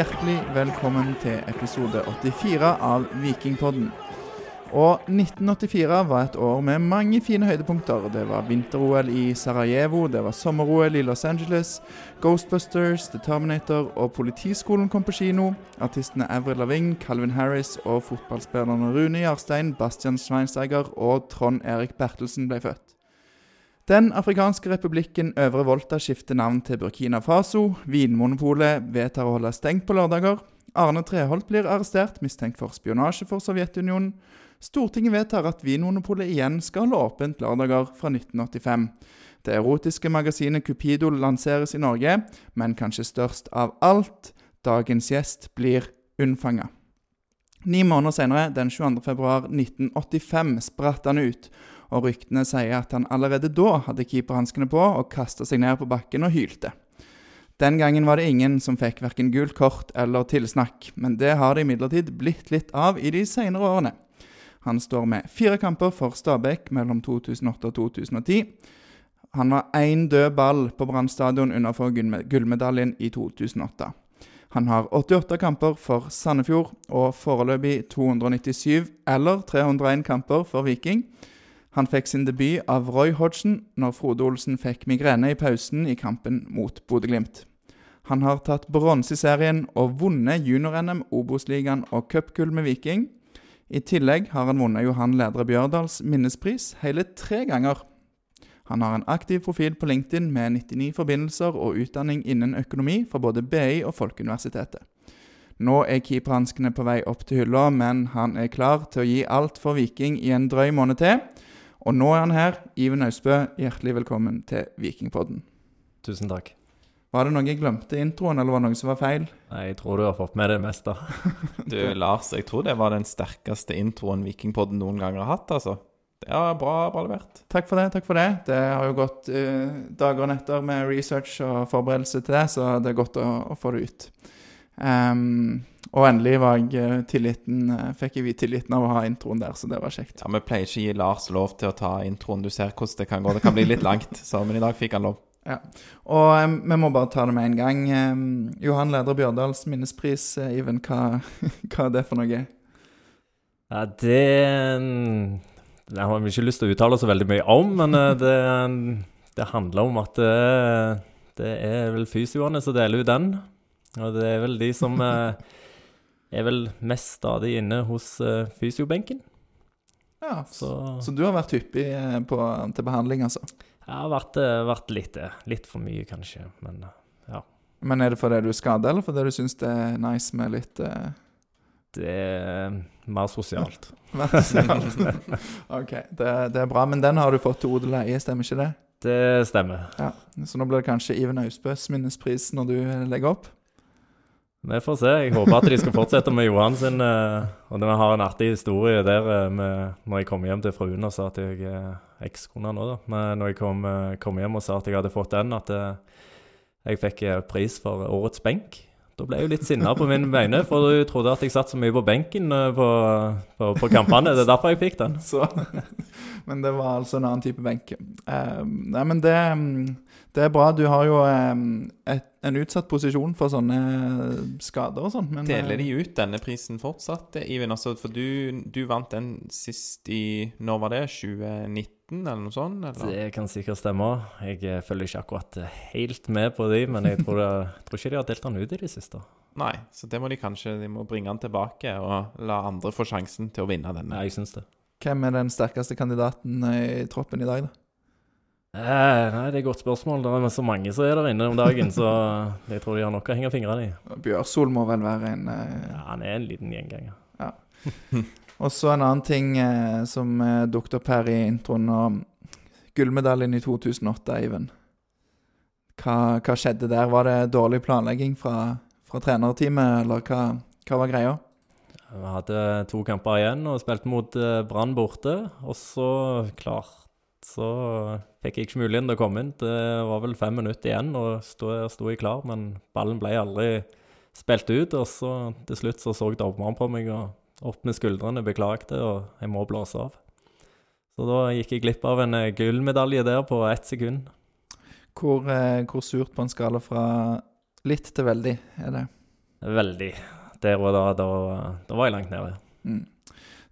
hjertelig velkommen til episode 84 av Vikingpodden. Og 1984 var et år med mange fine høydepunkter. Det var vinter-OL i Sarajevo, det var sommer-OL i Los Angeles, Ghostbusters, The Terminator og Politiskolen kom på kino. Artistene Avril Lavigne, Calvin Harris og fotballspillerne Rune Jarstein, Bastian Schweinsteiger og Trond Erik Bertelsen ble født. Den afrikanske republikken Øvre Volta skifter navn til Burkina Faso. Vinmonopolet vedtar å holde stengt på lørdager. Arne Treholt blir arrestert, mistenkt for spionasje for Sovjetunionen. Stortinget vedtar at Vinmonopolet igjen skal holde åpent lørdager fra 1985. Det erotiske magasinet Cupido lanseres i Norge, men kanskje størst av alt dagens gjest blir unnfanga. Ni måneder senere, den 22.2.1985, spratt han ut, og ryktene sier at han allerede da hadde keeperhanskene på og kasta seg ned på bakken og hylte. Den gangen var det ingen som fikk verken gult kort eller tilsnakk, men det har det imidlertid blitt litt av i de senere årene. Han står med fire kamper for Stabæk mellom 2008 og 2010. Han var én død ball på Brann stadion under for gullmedaljen i 2008. Han har 88 kamper for Sandefjord og foreløpig 297 eller 301 kamper for Viking. Han fikk sin debut av Roy Hodgson når Frode Olsen fikk migrene i pausen i kampen mot Bodø-Glimt. Han har tatt bronse i serien og vunnet junior-NM, Obos-ligaen og cupgull med Viking. I tillegg har han vunnet Johan Ledre Bjørdals minnespris hele tre ganger. Han har en aktiv profil på LinkedIn med 99 forbindelser og utdanning innen økonomi fra både BI og Folkeuniversitetet. Nå er keeperhanskene på vei opp til hylla, men han er klar til å gi alt for Viking i en drøy måned til. Og nå er han her. Iven Austbø, hjertelig velkommen til Vikingpodden. Tusen takk. Var det noe jeg glemte i introen, eller var det noe som var feil? Nei, Jeg tror du har fått med det meste. du, Lars, jeg tror det var den sterkeste introen Vikingpodden noen gang har hatt, altså. Det er bra, bra levert. Takk for det. takk for Det Det har jo gått uh, dager og netter med research og forberedelse til det, så det er godt å, å få det ut. Um, og endelig var jeg tilliten, fikk jeg tilliten av å ha introen der, så det var kjekt. Ja, Vi pleier ikke å gi Lars lov til å ta introen. Du ser hvordan det kan gå. Det kan bli litt langt, så, men i dag fikk han lov. Ja. Og um, vi må bare ta det med en gang. Um, Johan Leder Bjørdals minnespris, uh, Iven, hva, hva, er det for noe? Ja, det Jeg har ikke lyst til å uttale så veldig mye om, men uh, det, det, handler om at uh, det er vel fysioene som deler ut den. Og det er vel de som er vel mest stadig inne hos fysiobenken. Ja, så, så du har vært hyppig på, til behandling, altså? Jeg har vært, eh, vært litt, eh, litt, for mye, kanskje. Men ja. Men er det fordi du er skada, eller fordi du syns det er nice med litt uh... Det er mer sosialt. mer sosialt. OK, det, det, er bra. Men den har du fått til odel eie, stemmer ikke det? Det stemmer. Ja, Så nå blir det kanskje Iven Austbøs minnespris når du legger opp? Vi får se. Jeg håper at de skal fortsette med Johan sin. Og vi har en artig historie der med, når jeg kom hjem til fruen og sa at jeg ekskona nå, da. Men når jeg kom, eh, kom, hjem og sa at jeg hadde fått den, at eh, jeg fikk eh, pris for årets benk. Da ble jeg jo litt sinna på min vegne, for du trodde at jeg satt så mye på benken på, på, på kampene. Det er derfor jeg fikk den. Så, men det var altså en annen type benk. Uh, nei, men det, det, er bra. Du har jo et, en utsatt posisjon for sånne skader og sånn. Deler de ut denne prisen fortsatt, Iven? Altså, for du, du vant den sist i Når var det? 2019? eller noe sånt? Eller? Det kan sikkert stemme. Jeg eh, følger ikke akkurat eh, helt med på de, men jeg tror, jeg tror ikke de har delt den ut i det siste. Nei, så det må de kanskje de må bringe den tilbake og la andre få sjansen til å vinne denne. Ja, jeg synes det. Hvem er den sterkeste kandidaten i troppen i dag, da? Eh, nei, Det er et godt spørsmål. Det er så mange som er der inne om dagen, så jeg tror de har nok å henge fingrene i. Bjørsol må vel være en eh... Ja, han er en liten gjenganger. Ja. Og så en annen ting eh, som eh, dukket opp her i introen. Og gullmedaljen i 2008, Eivind. Hva, hva, skjedde der? Var det dårlig planlegging fra, fra trenerteamet, eller hva, hva, var greia? Vi hadde to kamper igjen og spilte mot eh, Brann borte. Og så, klart, så fikk jeg ikke muligheten til å komme inn. Det var vel fem minutter igjen, og sto, sto jeg klar, men ballen ble aldri spilt ut. Og så til slutt så så dommeren på meg og opp med skuldrene, beklagte, og jeg må blåse av. Så da gikk jeg glipp av en eh, gullmedalje der på ett sekund. Hvor, eh, hvor, surt på en skala fra litt til veldig er det? Veldig. Der og da, da, da var jeg langt nede. Mm.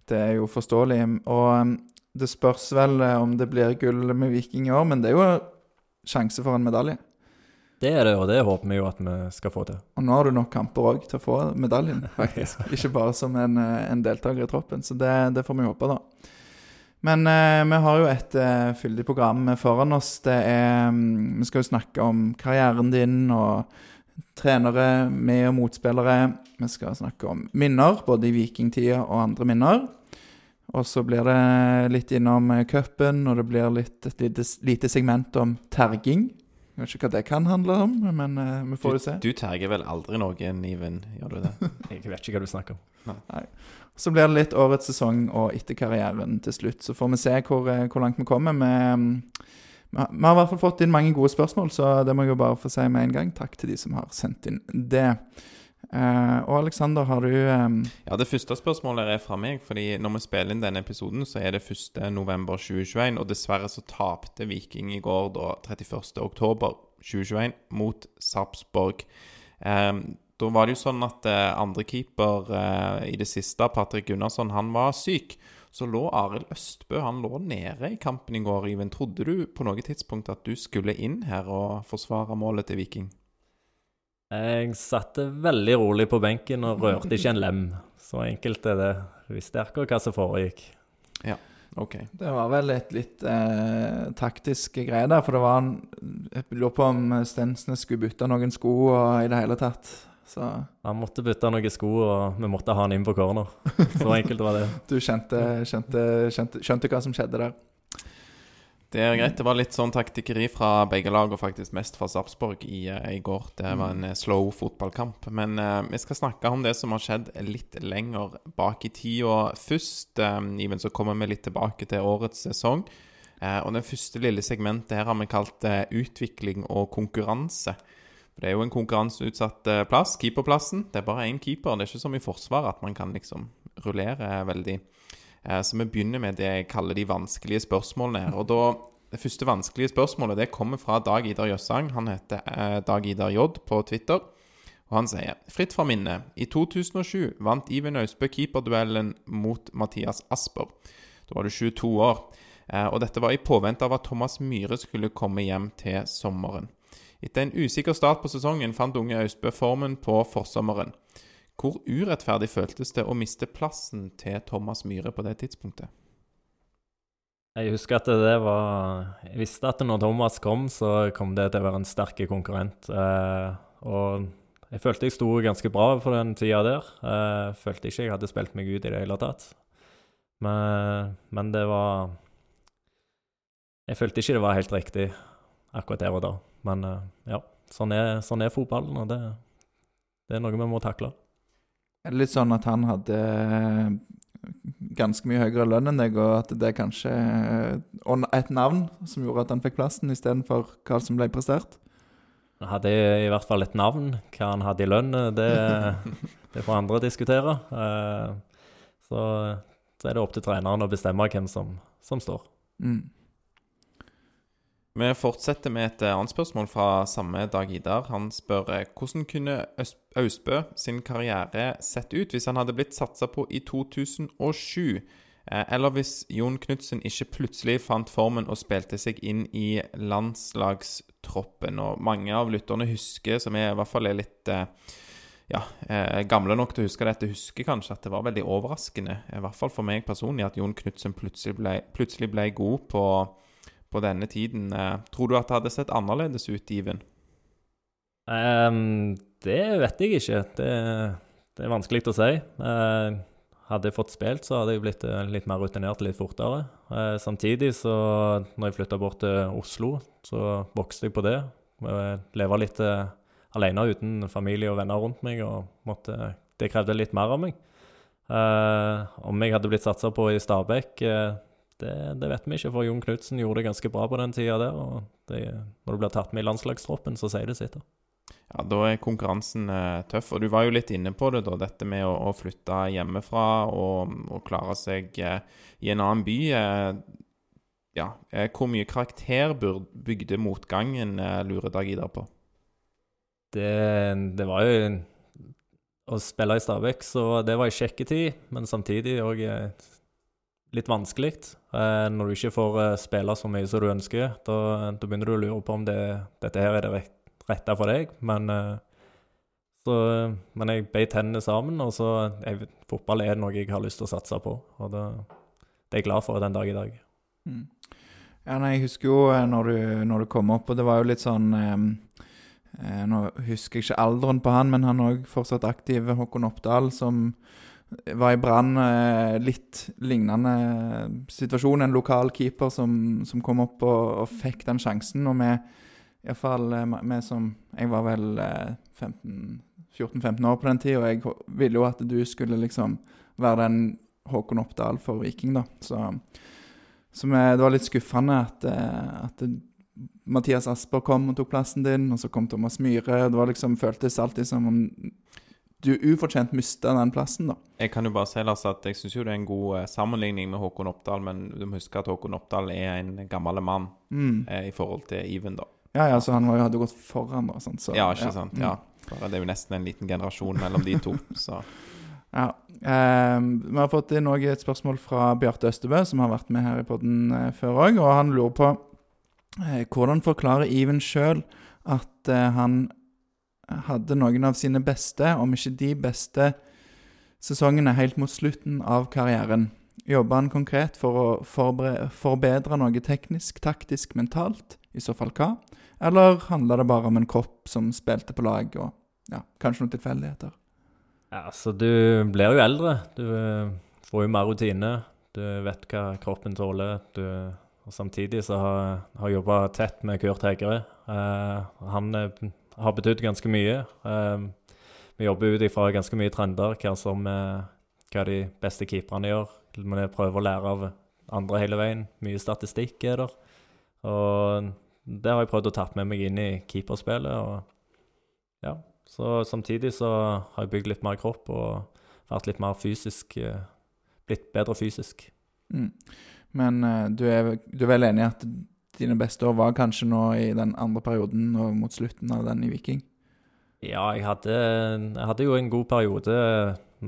Det er jo forståelig. Og um, det spørs vel eh, om det blir gull med Viking i år, men det er jo sjanse for en medalje. Det er det, og det håper vi jo at vi skal få til. Og nå har du nok kamper òg til å få medaljen, faktisk. Ikke bare som en, eh, en deltaker i troppen. Så det, det får vi håpe, da. Men eh, vi har jo et eh, fyldig program foran oss. Det er mm, Vi skal jo snakke om karrieren din og trenere, med- og motspillere. Vi skal snakke om minner, både i vikingtida og andre minner. Og så blir det litt innom eh, cupen, og det blir litt, et lite, lite segment om terging. Jeg vet ikke hva det kan handle om, men uh, vi får jo se. Du terger vel aldri noen, Iven? Gjør du det? Jeg vet ikke hva du snakker om. Så blir det litt årets sesong og etter karrieren til slutt. Så får vi se hvor, eh, hvor langt vi kommer. Vi, mm, har vi har i hvert fall fått inn mange gode spørsmål, så det må jeg jo bare få si med en gang. Takk til de som har sendt inn det. Eh, og Aleksander, har du um... Ja, Det første spørsmålet er fra meg. fordi Når vi spiller inn denne episoden, så er det 1.11.2021. Og dessverre så tapte Viking i går, da 31.10.2021, mot Sarpsborg. Um, da var det jo sånn at uh, andrekeeper uh, i det siste, Patrick Gunnarsson, han var syk. Så lå Arild Østbø han lå nede i kampen i går. Iven, trodde du på noe tidspunkt at du skulle inn her og forsvare målet til Viking? Jeg satte veldig rolig på benken og rørte ikke en lem. Så enkelt er det. Visste akkurat hva som foregikk. Ja, OK. Det var vel et litt eh, taktisk greie der, for det var en Jeg lurer på om Stensnes skulle bytte noen sko og i det hele tatt. Så Han måtte bytte noen sko, og vi måtte ha han inn på corner. Så enkelt var det. du kjente, kjente, kjente, skjønte hva som skjedde der. Det er greit. Det var litt sånn taktikkeri fra begge lag, og faktisk mest fra Sarpsborg i, eh, i går. Det var en eh, slow fotballkamp. Men uh, vi skal snakke om det som har skjedd litt lenger bak i tida. Først, eh, even så kommer vi litt tilbake til årets sesong. Uh, og den første lille segmentet her har vi kalt uh, utvikling og konkurranse. For Det er jo en konkurranseutsatt plass, keeperplassen. Det er bare én keeper. Det er ikke som i Forsvaret at man kan liksom rullere veldig. Eh, Så vi begynner med det jeg kaller de vanskelige spørsmålene. Og da, Det første vanskelige spørsmålet det kommer fra Dag Idar Jøssang. Han heter eh, Dag Idar J på Twitter. Og han sier fritt fra minne. I 2007 vant Iven Austbø keeperduellen mot Mathias Asper. Da var du 22 år. Eh, Og dette var i påvente av at Thomas Myhre skulle komme hjem til sommeren. Etter en usikker start på sesongen fant unge Austbø formen på forsommeren. Hvor urettferdig føltes det å miste plassen til Thomas Myhre på det tidspunktet? Jeg husker at det var Jeg visste at når Thomas kom, så kom det til å være en sterk konkurrent. Eh, og jeg følte jeg sto ganske bra på den tida der. Jeg følte ikke jeg hadde spilt meg ut i det hele tatt. Men, men det var Jeg følte ikke det var helt riktig akkurat der og da. Men eh, ja, sånn er, sånn er fotballen, og det, det er noe vi må takle. Er det litt sånn at han hadde eh, ganske mye høyere lønn enn deg, og at det kanskje eh, Og et navn som gjorde at han fikk plassen, istedenfor hva som ble prestert? Han hadde i hvert fall et navn. Hva han hadde i lønn, det, det får andre diskutere. Eh, Så, så er det opp til treneren å bestemme hvem som, som står. Mm. Vi fortsetter med et annet spørsmål fra samme Dag Idar. Han spør eh, hvordan kunne Austbø sin karriere sett ut hvis han hadde blitt satsa på i 2007? Eh, Eller hvis Jon Knutsen ikke plutselig fant formen og spilte seg inn i landslagstroppen. Og mange av lytterne husker, som er, i hvert fall er litt eh, ja, eh, gamle nok til å huske dette, husker kanskje at det var veldig overraskende, i hvert fall for meg personlig, at Jon Knutsen plutselig plutselig ble god på, på denne tiden. Eh, tror du at det hadde sett annerledes ut, Iven? Um, det vet jeg ikke. Det, det er vanskelig å si. Uh, hadde jeg fått spilt, så hadde jeg blitt eh, litt mer rutinert litt fortere. Eh, samtidig så, når jeg flytta bort til Oslo, så vokste jeg på det. Jeg Leve litt eh, alene uten familie og venner rundt meg, og måtte, det krevde litt mer av meg. Eh, om jeg hadde blitt satsa på i Stabæk, eh, det, det vet vi ikke, for Jon Knutsen gjorde det ganske bra på den tida der. og det, Når du blir tatt med i landslagstroppen, så sier det sitt. Ja, Da er konkurransen eh, tøff. Og du var jo litt inne på det, da, dette med å, å flytte hjemmefra og, og klare seg eh, i en annen by. Eh, ja, eh, Hvor mye karakter bygde motgangen, eh, lurer Dag Idar på? Det, det var jo å spille i Stabæk, så det var ei sjekketid, men samtidig òg litt vanskelig. Eh, når du ikke får eh, spille så mye som du ønsker, da, da begynner du å lure på om det, dette her er det rette for deg. Men, eh, så, men jeg beit hendene sammen, og så jeg, Fotball er noe jeg har lyst til å satse på, og det, det er jeg glad for den dag i dag. Mm. Ja, nei, Jeg husker jo når du, når du kom opp, og det var jo litt sånn eh, Nå husker jeg ikke alderen på han, men han er òg fortsatt aktiv, Håkon Oppdal, som var i Brann. Eh, litt lignende situasjon. En lokal keeper som, som kom opp og, og, fikk den sjansen. Og vi, iallfall eh, vi som Jeg var vel 14-15 eh, år på den tida, og jeg ville jo at du skulle liksom være den Håkon Oppdal for Viking, da. Så, så vi, det var litt skuffende at, at Mathias Asper kom og tok plassen din, og så kom Thomas Myhre. Det var liksom, føltes alltid som om du ufortjent mista den plassen, da. Jeg kan jo bare si Lars, at jeg syns jo det er en god eh, sammenligning med Håkon Oppdal, men du må huske at Håkon Oppdal er en gammel mann mm. eh, i forhold til Even, da. Ja, ja, så han hadde gått foran, da. Sånn, så, ja, ikke ja. sant. Ja. Mm. Bare, det er jo nesten en liten generasjon mellom de to, så Ja. Eh, vi har fått inn også et spørsmål fra Bjarte Østebø, som har vært med her i podden eh, før òg, og han lurer på eh, hvordan forklarer Even sjøl at eh, han hadde noen av sine beste, om ikke de beste, sesongene helt mot slutten av karrieren. Jobba han konkret for å forbedre noe teknisk, taktisk, mentalt? I så fall hva? Eller handla det bare om en kropp som spilte på lag, og ja, kanskje noen tilfeldigheter? Ja, altså, du blir jo eldre. Du eh, får jo mer rutine. Du vet hva kroppen tåler. Du, og samtidig så har jeg jobba tett med Kurt Hegre. Uh, han er har betydd ganske mye. Um, vi jobber ut ifra ganske mye trender, hva, som, uh, hva de beste keeperne gjør. Vi prøver å lære av andre hele veien. Mye statistikk er der. Og det har jeg prøvd å ta med meg inn i keeperspillet. og ja, så Samtidig så har jeg bygd litt mer kropp og vært litt mer fysisk uh, Blitt bedre fysisk. Mm. Men uh, du, er, du er vel enig i at dine beste år var kanskje nå i den andre perioden og mot slutten av den i Viking? Ja, jeg hadde, jeg hadde jo en god periode,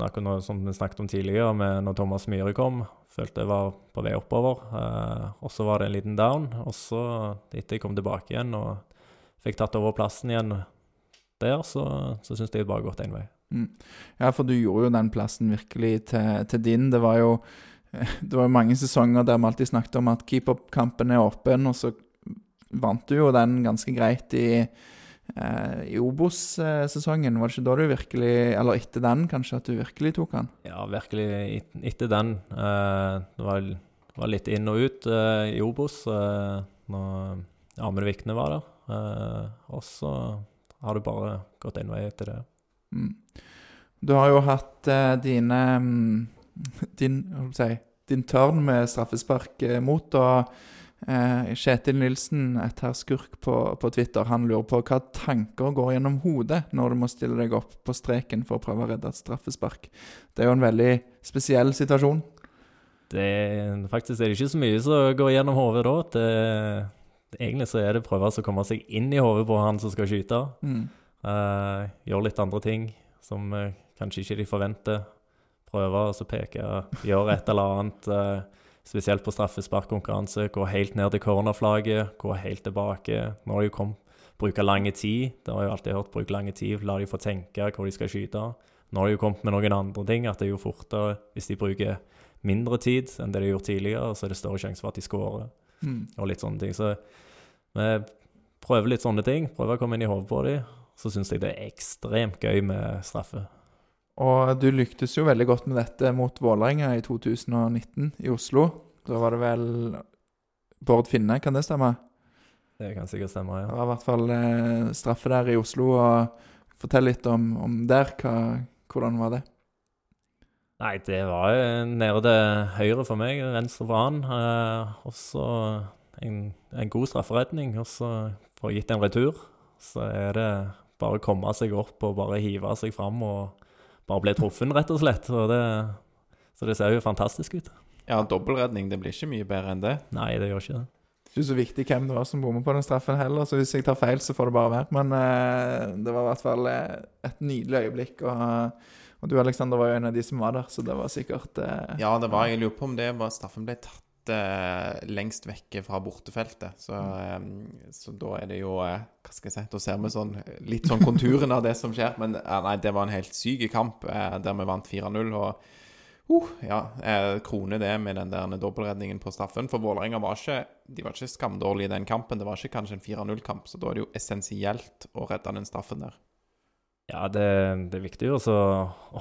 noe som vi snakket om tidligere, med når Thomas Myhre kom. Følte jeg var på vei oppover. Eh, og så var det en liten down. Og så, etter jeg kom tilbake igjen og fikk tatt over plassen igjen der, så, så syns jeg det bare har gått én vei. Mm. Ja, for du gjorde jo den plassen virkelig til, til din. Det var jo det var jo mange sesonger der vi alltid snakket om at keeperkampen er åpen, og så vant du jo den ganske greit i, eh, i Obos-sesongen. Var det ikke da du virkelig Eller etter den, kanskje, at du virkelig tok den? Ja, virkelig etter den. Eh, det var, var, litt inn og ut eh, i Obos eh, når Amund Vikne var der. Eh, og så har du bare gått en vei etter det. Mm. Du har jo hatt eh, dine mm, din, si, din tørn med straffespark eh, mot. og eh, Kjetil Nilsen, et herr skurk på, på, Twitter, han lurer på hva tanker går gjennom hodet når du må stille deg opp på streken for å prøve å redde et straffespark. Det er jo en veldig spesiell situasjon. Det, faktisk er det ikke så mye som går gjennom hodet da. Det, egentlig så er det prøve å komme seg inn i hodet på han som skal skyte. Mm. Uh, gjøre litt andre ting som uh, kanskje ikke de forventer prøve å peke, gjøre et eller annet. Eh, spesielt på straffesparkkonkurranse. Gå helt ned til cornerflagget, gå helt tilbake. Nå har de kommet bruke lang tid. Det har jeg alltid hørt. Bruk lang tid, la de få tenke hvor de skal skyte. Nå har de jo kommet med noen andre ting. At det er jo fortere hvis de bruker mindre tid enn det de har gjort tidligere, så er det større sjanse for at de skårer. Mm. Og litt sånne ting. Så vi prøver litt sånne ting. Prøver å komme inn i hodet på dem. Så syns jeg det er ekstremt gøy med straffe. Og du lyktes jo veldig godt med dette mot Vålerenga i 2019 i Oslo. Da var det vel Bård Finne, kan det stemme? Det kan sikkert stemme, ja. Det var i hvert fall eh, straffe der i Oslo. og Fortell litt om, om der. Hva, hvordan var det? Nei, det var jo nede til høyre for meg, venstre for han. Eh, og så en, en, god strafferedning. Og så får jeg gitt en retur. Så er det bare å komme seg opp og bare hive seg fram og bare ble truffet, rett og slett. Og det, så det ser jo fantastisk ut. Ja, dobbeltredning, det blir ikke mye bedre enn det. Nei, det gjør ikke det. Det ikke så viktig hvem det var som bommet på den straffen heller, så hvis jeg tar feil, så får det bare være. Men eh, det var i hvert fall eh, et nydelig øyeblikk. Og, og du, Alexander, var jo en av de som var der, så det var sikkert eh, Ja, det var Jeg lurer på om det var straffen ble tatt lengst vekke fra bortefeltet. Så, eh, så da er det jo eh, Hva skal jeg si Da ser vi sånn litt sånn konturen av det som skjer. Men eh, nei, det var en helt syk kamp eh, der vi vant 4-0. Og uh, ja, eh, krone det med den der dobbeltredningen på straffen. For Vålerenga var ikke De var ikke skamdårlige i den kampen. Det var ikke kanskje en 4-0-kamp, så da er det jo essensielt å redde den straffen der. Ja, det, det er viktig å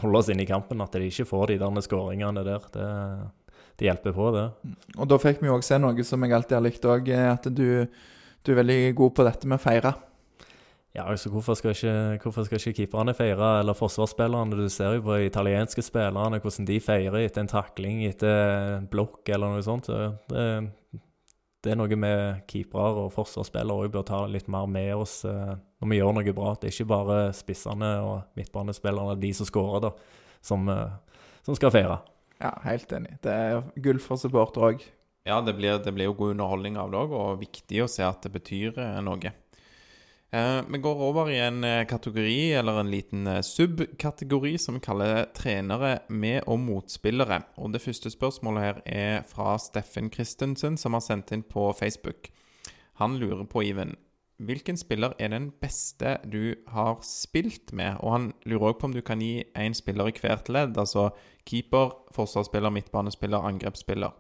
holde oss inne i kampen, at de ikke får de der skåringene der. Det, det hjelper på, det. Og da fikk vi òg se noe som jeg alltid har likt òg, at du, du er veldig god på dette med å feire. Ja, altså hvorfor skal ikke, hvorfor skal ikke keeperne feire, eller forsvarsspillerne? Du ser jo på de italienske spillerne hvordan de feirer etter en takling, etter en blokk eller noe sånt. Så Det, det er noe med keepere og forsvarsspillere òg bør ta litt mer med oss eh, når vi gjør noe bra. Det er ikke bare spissene og midtbanespillerne, de som skårer, da, som, eh, som skal feire. Ja, helt enig. Det er gull for supportere òg. Ja, det blir, det blir jo god underholdning av det òg, og viktig å se at det betyr eh, noe. Eh, vi går over i en eh, kategori, eller en liten subkategori, som vi kaller trenere med og motspillere. Og Det første spørsmålet her er fra Steffen Christensen, som har sendt inn på Facebook. Han lurer på, Iven, hvilken spiller er den beste du har spilt med? Og han lurer òg på om du kan gi én spiller i hvert ledd, altså keeper, forsvarsspiller, midtbanespiller, angrepsspiller.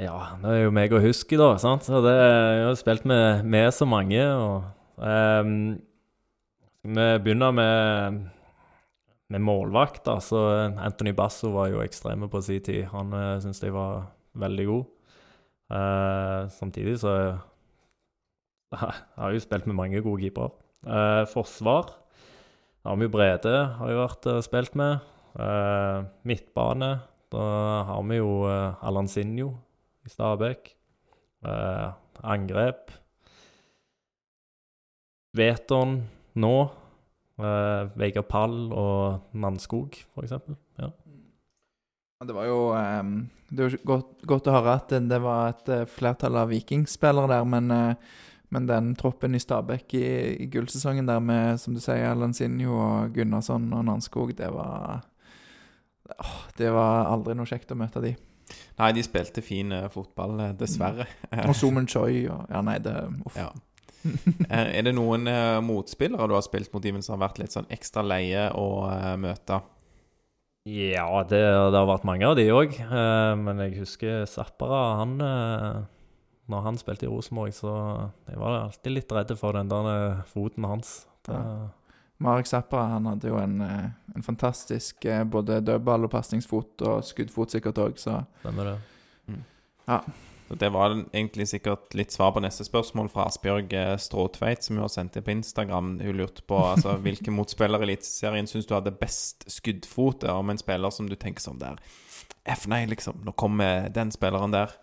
Ja, det er jo meg å huske, da. sant? Så det, jeg har spilt med, med så mange. og um, Vi begynner med, med målvakt. altså Anthony Basso var jo ekstreme på sin tid. Han uh, syns jeg var veldig god. Uh, samtidig så jeg har jo spilt med mange gode keepere. Eh, forsvar har vi jo Brede har jo vært og spilt med. Eh, midtbane da har vi jo uh, Alansinho i Stabæk. Eh, angrep. Veton nå. Eh, Vegard Pall og Mannskog, f.eks. Ja. Det var jo ehm, Det jo godt, godt å høre at det, var et eh, flertall av vikingspillere der, men, eh, men den troppen i Stabæk i, i gullsesongen der med, som du sier, Lansinho og Gunnarsson og Nanskog, det var åh, Det var aldri noe kjekt å møte de. Nei, de spilte fin eh, fotball, eh, dessverre. Og Somen Choi og Ja, nei, det Uff. Ja. Eh, er det noen uh, motspillere du har spilt mot dem som har vært litt sånn ekstra leie å uh, møte? Ja, det, det har vært mange av de òg. men jeg husker Zappara. Han Når han spilte i Rosenborg, så jeg var alltid litt redd for den der eh, foten hans. Det, Marek Zappa han hadde jo en, eh, en fantastisk eh, både dødball og pasningsfot og skuddfot sikkert òg, så Stemmer det. Så Det var egentlig sikkert litt svar på neste spørsmål fra Asbjørg Stråtveit, som hun har sendt inn på Instagram. Hun lurte på altså, hvilke motspillere i Eliteserien syns du hadde best skuddfot om en spiller som du tenker som der F nei, liksom. Nå kommer den spilleren der.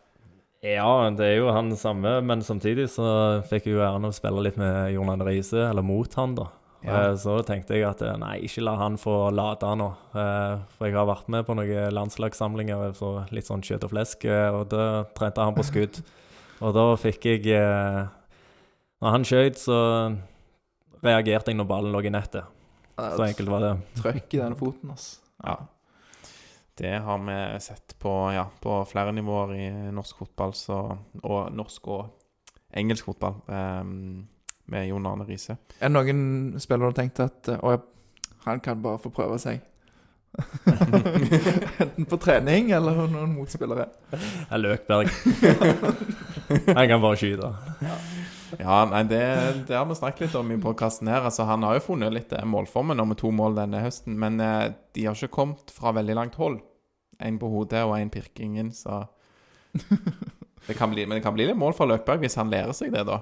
Ja, det er jo han samme, men samtidig så fikk jeg jo æren av å spille litt med Jon Arne Riise, eller mot han, da. Ja. Eh, Så tenkte jeg at eh, nei, ikke la han få lade nå. Eh, For jeg har vært med på noen landslagssamlinger, så litt sånn kjøtt og flesk, og da trente han på skudd. Og da fikk jeg Når han skjøt, så reagerte jeg når ballen lå i nettet. Så enkelt var det. Trøkk i den foten, altså. Ja. Det har vi sett på, ja, på flere nivåer i norsk fotball, så, og norsk og engelsk fotball, eh, med Jon Arne Riise. Er det noen spillere du har tenkt at eh, Å, han kan bare få prøve seg? Enten på trening eller noen motspillere. Er Løkberg. Han kan bare skyte. Ja, nei, det, det har vi snakket litt om i podkasten her. Altså, han har jo funnet litt eh, målformen nå med to mål denne høsten, men eh, de har ikke kommet fra veldig langt hold. Én på hodet og én pirkingen, så det kan bli, Men det kan bli litt mål for Løkberg hvis han lærer seg det, da.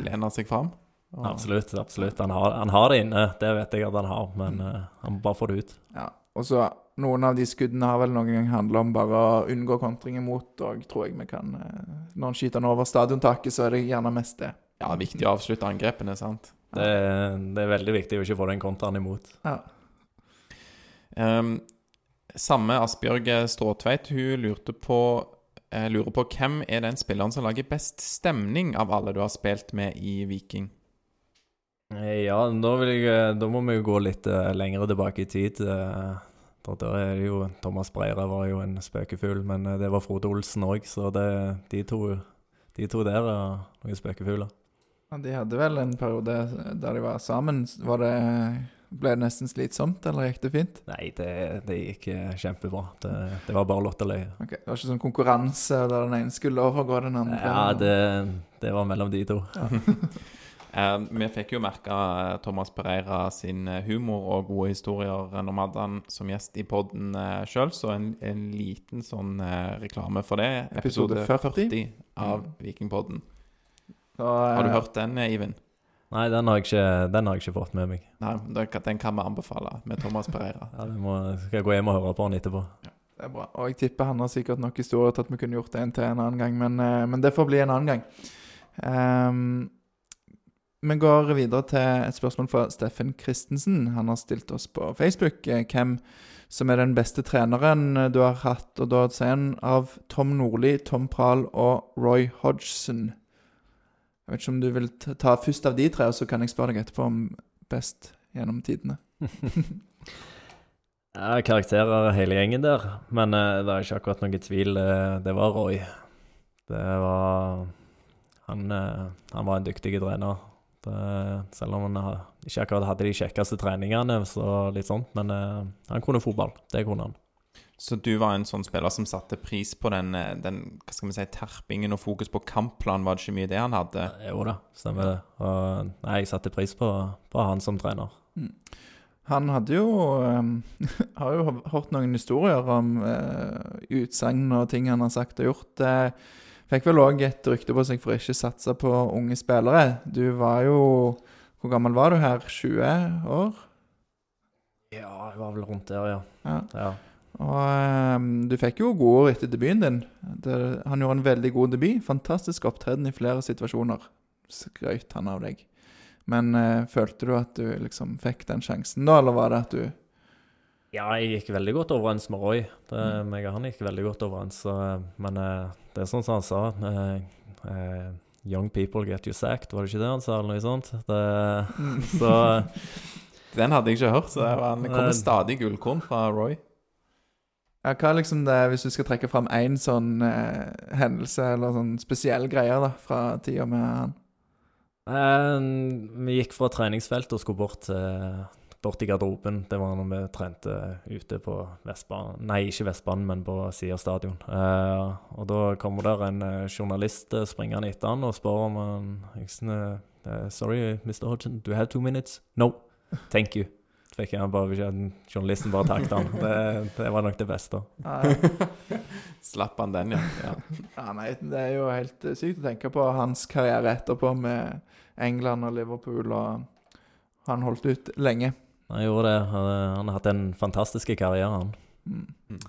Lener seg fram. Og- Absolutt. absolutt. Han har, han har det inne, det vet jeg at han har, men uh, han må bare få det ut. Ja. Og så noen av de skuddene har vel noen gang handla om bare å unngå kontring imot, og tror jeg vi kan uh, Når han skyter den over stadiontaket, så er det gjerne mest det. Ja, viktig å avslutte angrepene, sant. Det, er- det er veldig viktig å ikke få den kontraen imot. Ja. Ehm, samme Asbjørg Stråtveit, hun lurte på Jeg lurer på hvem er den spilleren som lager best stemning av alle du har spilt med i Viking? Eh, Ja, da, vil jeg, eh, da må vi jo gå litt uh, lenger tilbake i tid. Uh, da der er det jo Thomas Breira var jo en spøkefugl, men eh, det var Frode Olsen òg, så det, de, to, de to der er noen spøkefugler. Ja, de hadde vel en periode der de var sammen. Var det, ble det nesten slitsomt, eller gikk det fint? Nei, det, det gikk eh, kjempebra. Det, det var bare lott og løye. Det var ikke sånn konkurranse der den ene skulle overgå den andre? Ja, det, det var mellom de to. Eh, vi fikk jo merke eh, Thomas Pereira sin eh, humor og gode historier eh, når vi hadde han som gjest i poden uh, sjøl, så en, en liten sånn eh, reklame for det. Episode 40. av Vikingpodden. Så, Har du eh, hørt den, eh, Eivind? Nei, den har jeg ikke, den har jeg ikke fått med meg. Nei, den kan- vi anbefale, med Thomas Pereira. Ja, det må, skal jeg gå hjem og høre på den etterpå. Det er bra. Og jeg tipper han har sikkert nok historier til at vi kunne gjort det en til en annen gang, men, eh, men det får bli en annen gang. Um, vi går videre til et spørsmål fra Steffen Christensen. Han har stilt oss på Facebook eh, hvem som er den beste treneren du har hatt. Og da sier han av Tom Nordli, Tom Prahl og Roy Hodgson. Jeg vet ikke om du vil ta først av de tre, og så kan jeg spørre deg etterpå om best gjennom tidene. Ja, karakterer hele gjengen der, men uh, det er ikke akkurat noen tvil. Uh, det var Roy. Det var Han, uh, han var en dyktig trener. Det, selv om han ha- ikke akkurat hadde de kjekkeste treningene, så litt sånt, men han kunne fotball. Det kunne han. Så du var en sånn spiller som satte pris på den, eh, den hva skal vi si, terpingen og fokus på kampplan? Var det ikke mye det han hadde? Jo da, stemmer det. Og nei, jeg satte pris på, på han som trener. Han hadde jo um, Har jo hørt noen historier om uh, utsagn og ting han har sagt og gjort. Uh, fikk vel òg et rykte på seg for å ikke satse på unge spillere. Du var jo Hvor gammel var du her? 20 år? Ja, jeg var vel rundt der, ja. Ja. ja. Og um, du fikk jo gode ord etter debuten din. Det, han gjorde en veldig god debut. Fantastisk opptreden i flere situasjoner. Skrøt han av deg. Men uh, følte du at du liksom fikk den sjansen da, eller var det at du Ja, jeg gikk veldig godt overens med Roy. Det, meg og han gikk veldig godt overens. Så, men uh, det er sånn som han sa Uh, eh, Young people get you sacked, var det ikke det han sa? eller noe sånt? Det, så Den hadde jeg ikke hørt, så det var, det kommer stadig gullkorn fra Roy. Ja, hva er liksom det, Hvis du skal trekke fram én sånn eh, hendelse eller sånn spesiell greier da, fra tida med han? eh, Vi gikk fra treningsfeltet og skulle bort, til- bort i garderoben. Det var når vi trente ute på Vestbanen Nei, ikke Vestbanen, men på Sia stadion. Eh, og da kommer der en eh, journalist eh, springende etter han og spør om han eh, Sorry, Mr. Hodgson, do you have two minutes? No. Thank you. Fikk jeg bare Journalisten bare takket han. Det, det var nok det beste. Ja, Slapp han den, ja. ja. ja, nei, Det er jo helt eh, sykt å tenke på hans karriere etterpå med England og Liverpool. og Han holdt ut lenge. Han gjorde det. Han, han har hatt en fantastisk karriere, han. Mm. Mm.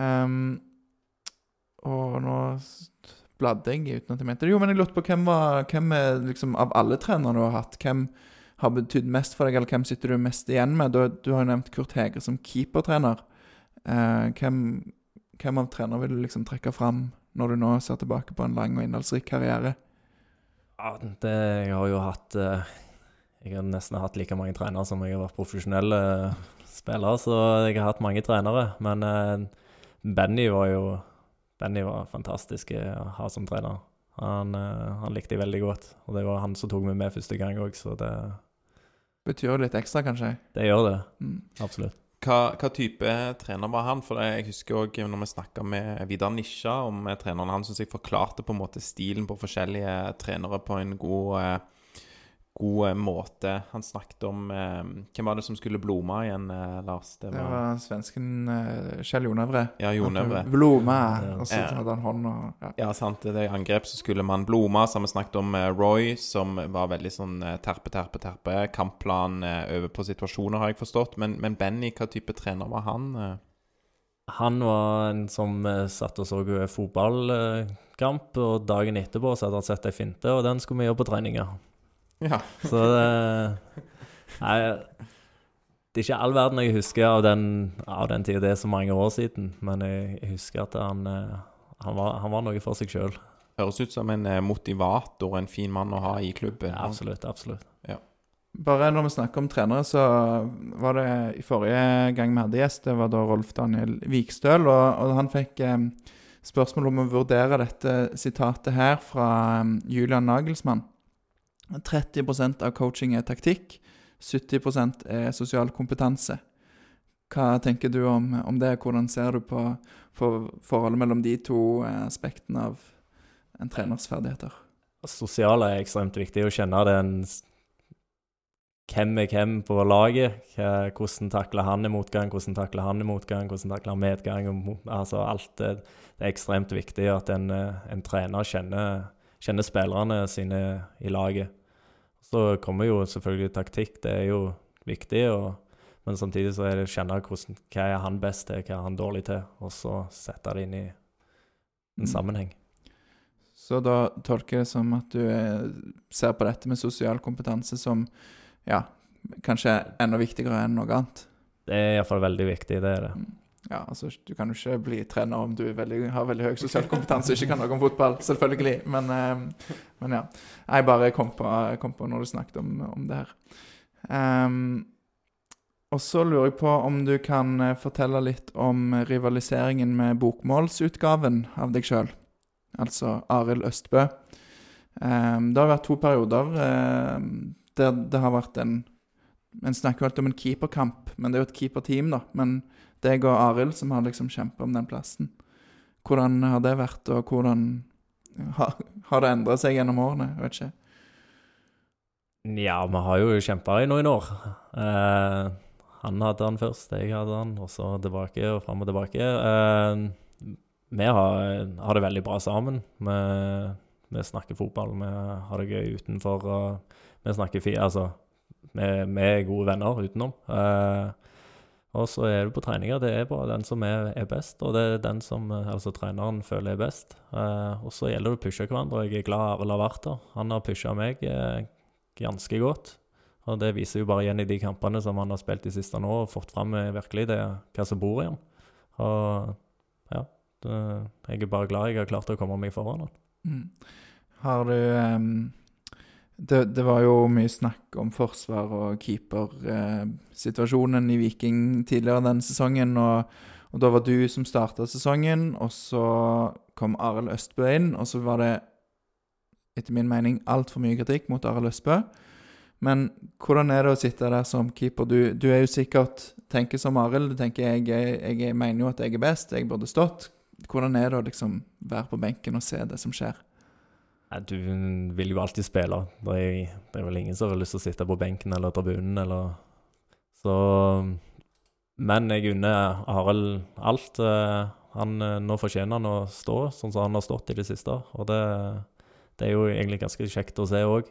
Ehm, og nå bladde jeg uten at jeg mente det. Jo, men jeg lurte på hvem var Hvem er liksom av alle trenere du har hatt, hvem har betydd mest for deg, eller hvem sitter du mest igjen med? Du, du har jo nevnt Kurt Hege som keepertrener. Eh, hvem, hvem av trenere vil du liksom trekke fram når du nå ser tilbake på en lang og innholdsrik karriere? Ja, det, jeg har jo hatt eh, Jeg har nesten hatt like mange trenere som jeg har vært profesjonell eh, spiller, så jeg har hatt mange trenere. Men eh, Benny var jo Benny var fantastisk å ha som trener. Han, han likte jeg veldig godt, og det var han som tok meg med første gang òg, så det, Betyr jo litt ekstra, kanskje? det gjør det. Mm. Absolutt. Hva, hva type trener var han? For jeg husker også når vi snakka med Vidar Nisja om eh, treneren han syns jeg forklarte på en måte stilen på forskjellige trenere på en god, eh, god måte. Han snakket om eh, Hvem var det som skulle blome igjen, eh, Lars? Det Det var, var svensken eh, Kjell Jonevre. Ja, Jonevre. Blome. Og så Ja. hadde han hånd og ja. Ja, sant. Det er angrep, så skulle man blome. Så har vi snakket om eh, Roy, som var veldig sånn eh, terpe, terpe, terpe. Kampplan eh, over på situasjoner, har jeg forstått. Men, men Benny, hva type trener var han? eh? Han var en som satt og så fotballkamp, og dagen etterpå så hadde han sett ei finte, og den skulle vi gjøre på treninga. Ja. Så det Nei, det er ikke all verden jeg husker av den, av den tida. Det er så mange år siden. Men jeg, jeg husker at han, eh, han, var, han var noe for seg sjøl. Høres ut som en eh, motivator, en fin mann å ha i klubben. Ja, absolutt. Absolutt. Bare når vi snakker om trenere, så var det i forrige gang vi hadde gjest, det var da Rolf Daniel Vikstøl, og, og han fikk eh, spørsmål om å vurdere dette sitatet her fra eh, Julian Nagelsmann. 30% av coaching er taktikk, 70% er sosial kompetanse. Hva tenker du om, om det? Hvordan ser du på, på forholdet mellom de to eh, aspektene av en treners ferdigheter? Sosiale er ekstremt viktig. Å kjenne den Hvem er hvem på laget? Hvordan takler han i motgang? Hvordan takler han i motgang? Hvordan takler han medgang? Altså alt det, det er ekstremt viktig at en, eh, en trener kjenner, kjenner spillerne sine i laget. Så kommer jo selvfølgelig taktikk, det er jo viktig. Og, men samtidig så er det å kjenne hvordan, hva er han best til, hva er han dårlig til, og så sette det inn i en Mm. sammenheng. Så da tolker jeg det som at du er, ser på dette med sosial kompetanse som ja, kanskje enda viktigere enn noe annet. Det er iallfall veldig viktig, det er det. Ja, altså Du kan jo ikke bli trener om du veldig, har veldig høy sosial kompetanse og ikke kan noe om fotball, selvfølgelig. Men, eh, men ja. Jeg bare kom på, kom på når du snakket om, om det her. Um, og så lurer jeg på om du kan eh, fortelle litt om rivaliseringen med bokmålsutgaven av deg sjøl. Altså Arild Østbø. Um, det har vært to perioder um, der det har vært en En snakker jo alltid om en keeperkamp, men det er jo et keeperteam, da. Men deg og Arild som har liksom kjempa om den plassen. Hvordan har det vært, og hvordan har, har det endra seg gjennom årene? Jeg vet ikke. Ja, vi har jo kjempa i noen år. Eh, han hadde han først, jeg hadde han, og så tilbake og fram og tilbake. Eh, vi har, har det veldig bra sammen. Vi, vi snakker fotball, vi har det gøy utenfor. Vi snakker fi... Altså, vi, vi er gode venner utenom. Eh, og så er det på treninger. Det er bare den som er, er best, og det er den som eh, altså, treneren føler er best. Eh, og så gjelder det å pushe hverandre. Jeg er glad Arild har vært der. Han har pusha meg. Eh, ganske godt. Og det viser jo bare igjen i de kampene som han har spilt de siste nå, og fått fram eh, virkelig det, hva som bor i ham. Og ja, det, jeg er bare glad jeg har klart å komme meg foran han. Mm. Har du ehm, det, det var jo mye snakk om forsvar og keepersituasjonen i Viking tidligere denne sesongen. Og, og da var du som starta sesongen, og så kom Arild Østbø inn. Og så var det etter min mening altfor mye kritikk mot Arild Østbø. Men hvordan er det å sitte der som keeper? Du, du er jo sikkert tenker som Arild. Du tenker jeg, jeg, jeg mener jo at jeg er best, jeg burde stått. Hvordan er det å liksom være på benken og se det som skjer? Du vil jo alltid spille. Det er, det er vel ingen som har lyst til å sitte på benken eller tribunen eller Så Men jeg unner Arild alt. eh, Han, eh, nå fortjener han å stå sånn som han har stått i det siste. Og det, det er jo egentlig ganske kjekt å se òg.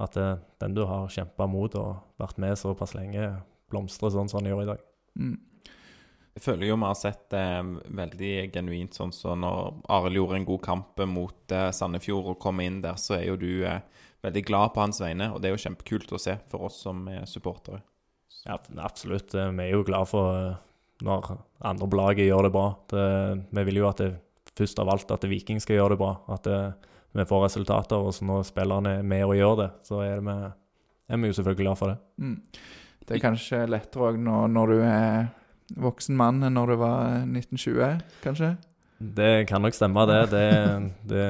At det, den du har kjempa mot og vært med såpass lenge, blomstrer sånn som han gjør i dag. Mm. Jeg føler jo vi har sett det veldig genuint, sånn som når Arild gjorde en god kamp mot eh, Sandefjord og kom inn der, så er jo du eh, veldig glad på hans vegne, og det er jo kjempekult å se for oss som er supportere. Ja, absolutt. Eh, Vi er jo glad for eh, når andre på laget gjør det bra. Det, vi vil jo at det først av alt at Viking skal gjøre det bra. At det, vi får resultater. Og så når spillerne er med og gjør det, så er, det vi, er vi jo selvfølgelig glad for det. Mm. Det er kanskje lettere òg når, når du er voksen mann enn når du var 1920, kanskje? Det kan nok stemme, det. Det, det,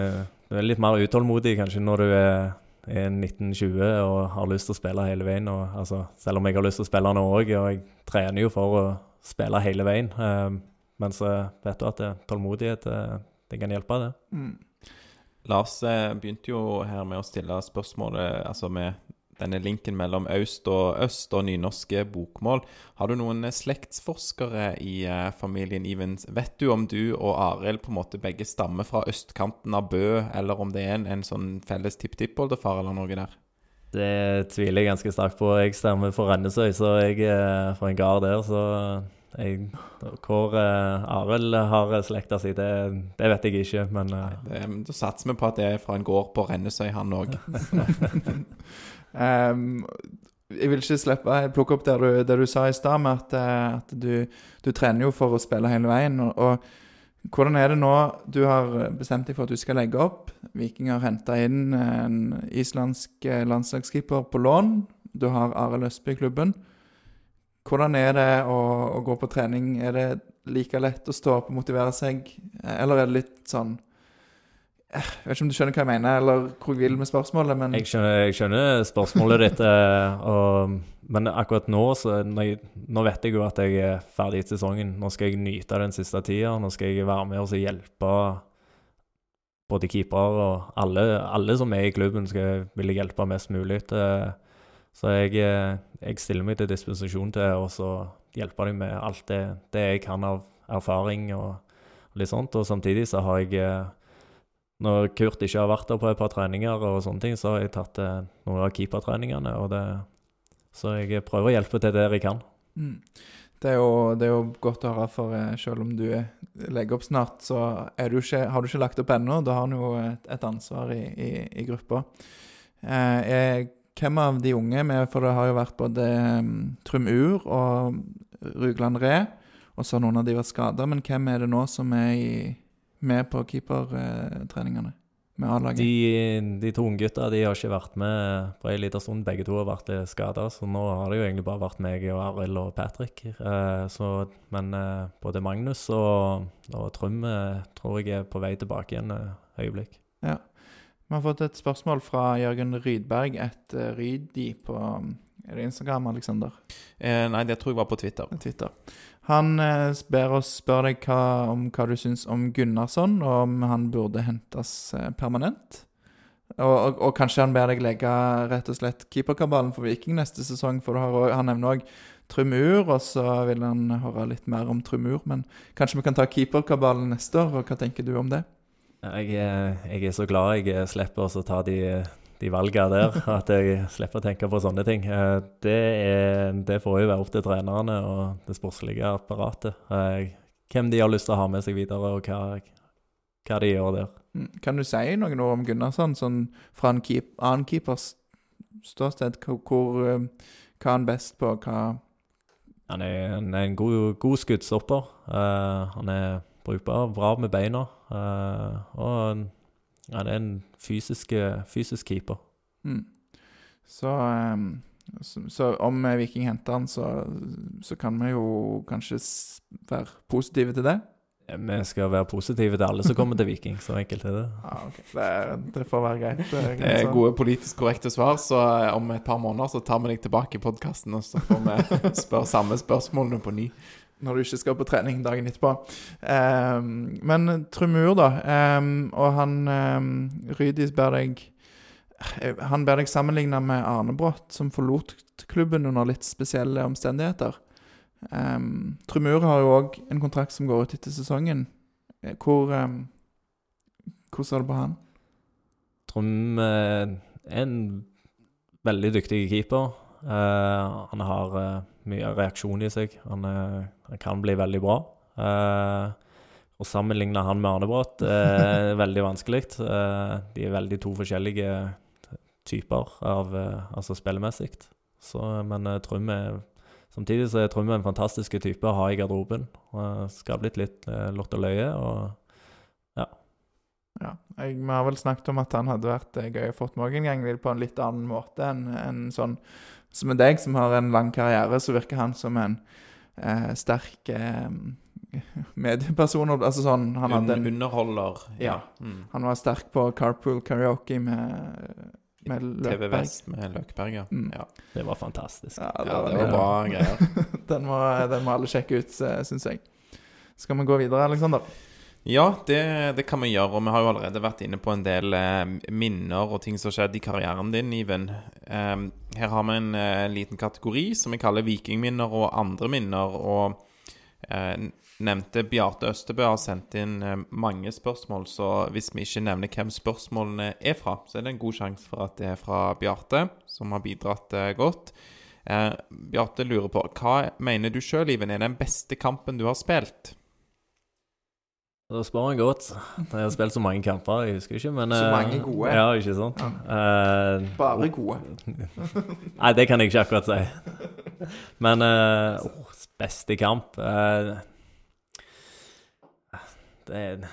du er litt mer utålmodig kanskje når du er, er 1920 og har lyst til å spille hele veien. Og, altså, selv om jeg har lyst til å spille nå òg, og jeg trener jo for å spille hele veien. Eh, men så vet du at det, tålmodighet det, det kan hjelpe, det. Mm. Lars eh, begynte jo her med å stille spørsmålet altså med denne linken mellom øst og øst og nynorske bokmål. Har du noen eh, slektsforskere i eh, familien Ivens? Vet du om du og Arild på en måte begge stammer fra østkanten av Bø, eller om det er en, en sånn felles tipptippoldefar eller noe der? Det tviler jeg ganske sterkt på. Jeg stemmer for Rennesøy, så jeg er fra en gard der. Så jeg, hvor uh, Arild har slekta si, det, det vet jeg ikke. Men eh, Det, da satser vi på at det er fra en gård på Rennesøy, han òg. Ehm, jeg vil ikke slippe jeg plukke opp det du, det du sa i stad, med at, eh, at du, du trener jo for å spille hele veien. Og, og Hvordan er det nå du har bestemt deg for at du skal legge opp? Viking har henta inn en islandsk landslagsskipper landslagskeeper på lån. Du har Arild Østby i klubben. Hvordan er det å, å, gå på trening? Er det like lett å stå opp og motivere seg, eller er det litt sånn jeg vet ikke om du skjønner hva jeg mener, eller hvor jeg vil med spørsmålet, men Jeg skjønner, jeg skjønner spørsmålet ditt, eh, og, men akkurat nå så jeg, Nå vet jeg jo at jeg er ferdig i sesongen. Nå skal jeg nyte den siste tida. Nå skal jeg være med og hjelpe både keepere og alle, alle, som er i klubben, skal, vil jeg hjelpe mest mulig. Til, så jeg, eh, jeg, stiller meg til dispensasjon til å hjelpe dem med alt det, det, jeg kan av erfaring og, litt sånt. Og samtidig så har jeg eh, når Kurt ikke har vært der på et par treninger, og sånne ting, så har jeg tatt eh, noen av keepertreningene. og det, Så jeg prøver å hjelpe til der jeg kan. Mm. Det, er jo, det, er jo, godt å høre, for eh, selv om du legger opp snart, så du ikke, har du ikke lagt opp ennå. Da har du jo et, et ansvar i, i, i gruppa. Eh, jeg, hvem av de unge med, For det har jo vært både um, Trym Ur og Rugland Re, og så har noen av de vært skada. Men hvem er det nå som er i med på keepertreningene med A-laget? De, de to unggutta har ikke vært med på en liten stund. Begge to har vært skada, så nå har det jo egentlig bare vært meg og Arild og Patrick. Eh, så, men eh, både Magnus og, og Trym eh, tror jeg er på vei tilbake igjen et øyeblikk. Ja. Vi har fått et spørsmål fra Jørgen Rydberg, et Rydi på er det Instagram, Aleksander? Eh, nei, det tror jeg var på Twitter. Twitter. Han eh, ber oss spørre deg hva, om hva du syns om Gunnarsson, og om han burde hentes eh, permanent. Og, og, og, kanskje han ber deg legge rett og slett keeperkabalen for Viking neste sesong. For har, han nevner òg Trumur, og så vil han høre litt mer om Trumur. Men kanskje vi kan ta keeperkabalen neste år, og hva tenker du om det? Jeg, jeg er så glad jeg slipper å ta de de valgene der. At jeg slipper å tenke på sånne ting. Eh, det, er, det får jo være opp til trenerne og det sportslige apparatet. Eh, hvem de har lyst til å ha med seg videre, og hva, hva de gjør der. Mm, kan du si noe om Gunnarsson, sånn fra en keep, annen keepers ståsted? Hvor, eh, hva er han best på? Hva Han er, han er en god, god skuddstopper. Uh, han er brukbar, bra med beina. Uh, og ja, det er en fysisk, fysisk keeper. Mm. Så, um, så, så, om Viking henter han, så, så, kan vi jo kanskje være positive til det? Vi skal være positive til alle som kommer til Viking. Så enkelt er det. Ja, okay. det, det, får være greit. Det er, det er gode politisk korrekte svar, så eh, om et par måneder så tar vi deg tilbake i podkasten, og så får vi spørre samme spørsmålene på ny når du ikke skal på trening dagen etterpå. Um, men Trumur, da. Um, og han um, Rydis ber deg Han ber deg sammenligne med Arnebrott, som forlot klubben under litt spesielle omstendigheter. Um, Trumur har jo òg en kontrakt som går ut etter sesongen. Hvor hvor Hvordan ser du på han? Trum er en veldig dyktig keeper. Uh, han har uh, mye reaksjon i seg. Han, er, han, kan bli veldig bra. å sammenligne han med Arnebrott er veldig vanskelig. de er veldig to forskjellige typer av altså spillemessig. Men Trym er Samtidig så er Trym en fantastisk type å ha i garderoben. skal blitt litt lott og løye. og ja. Ja, jeg, Vi har vel snakket om at han hadde vært gøy å få med en gang, på en litt annen måte enn en sånn så med deg, som har en lang karriere, så virker han som en eh, sterk eh, medieperson. Altså sånn han hadde en, Underholder. Ja. Mm. Han var sterk på carpool karaoke med, med Løkberg. TV Vest med Løkberg, ja. Mm. ja. Det var fantastisk. Ja, det, ja, var, det var bra greier. den, må, den må alle sjekke ut, syns jeg. Skal vi gå videre, Aleksander? Ja, det, det, kan vi gjøre. Og vi har jo allerede vært inne på en del eh, minner og ting som har skjedd i karrieren din, Iven. Eh, her har vi en eh, liten kategori som vi kaller vikingminner og andre minner. Og eh, nevnte Bjarte Østebø har sendt inn eh, mange spørsmål, så hvis vi ikke nevner hvem spørsmålene er fra, så er det en god sjanse for at det er fra Bjarte, som har bidratt eh, godt. Bjarte lurer på hva mener du sjøl, Iven, er den beste kampen du har spilt? Da spør han godt. Jeg har spilt så mange kamper, jeg husker ikke, men Så mange eh, gode? Ja, ikke sant? Ja. Uh, Bare gode? Nei, det kan jeg ikke akkurat si. Men uh, oh, beste kamp det,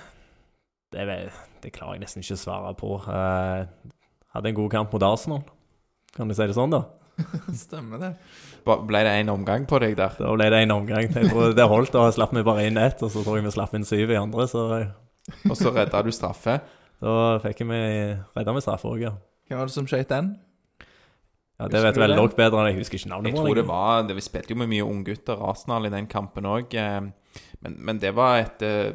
det, det klarer jeg nesten ikke å svare på. Jeg hadde en god kamp mot Arsenal. Kan du si det sånn, da? Stemmer det. Ble det én omgang på deg der? Da ble det en omgang. Jeg tror det holdt, og slapp vi bare inn ett, og så tror jeg vi slapp inn syv i andre, så Og så redda du straffe? da fikk vi redda vi straffe òg, ja. Hvem var det som skjøt den? ja. Det Husker vet vel nok dere bedre, jeg husker ikke navnet Jeg tror det var det, Vi spilte jo med mye unggutter, Arsenal, i den kampen òg. Men, men det var et eh,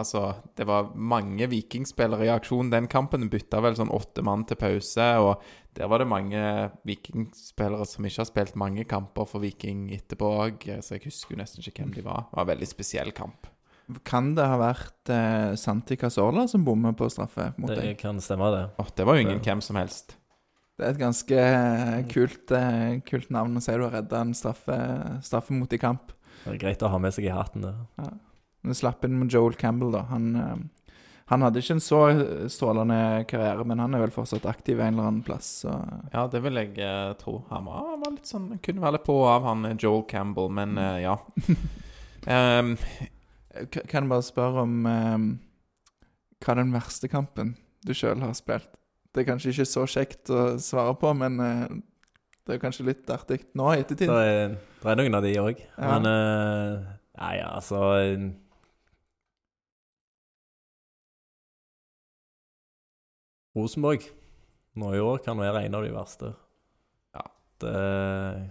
Altså, det var mange vikingspillere i aksjon den kampen. Bytta vel sånn åtte mann til pause. Og der var det mange vikingspillere som ikke har spilt mange kamper for Viking etterpå òg. Så jeg husker jo nesten ikke hvem de var. Det var en veldig spesiell kamp. Kan det ha vært eh, Santi Casola som bommer på straffe mot deg? Det kan stemme, det. Åh, det var jo ingen hvem som helst. Det er et ganske eh, kult, eh, kult navn å si du har redda en straffe, straffe mot i kamp. Det er greit å ha med seg i hatten, det. Vi slapp inn med Joel Campbell, da. Han, eh, han hadde ikke en så strålende karriere, men han er vel fortsatt aktiv en eller annen plass. Så. Ja, det vil jeg eh, tro. Han var, han var litt sånn Kunne være litt på av, han eh, Joel Campbell, men eh, ja. um, K- Kan jeg bare spørre om eh, hva er den verste kampen du sjøl har spilt? Det er kanskje ikke så kjekt å svare på, men eh, det er kanskje litt artig nå i ettertid. Det er, det er noen av de òg. Ja. Men eh, Nei, altså Rosenborg nå i år kan være en av de verste. Ja. Det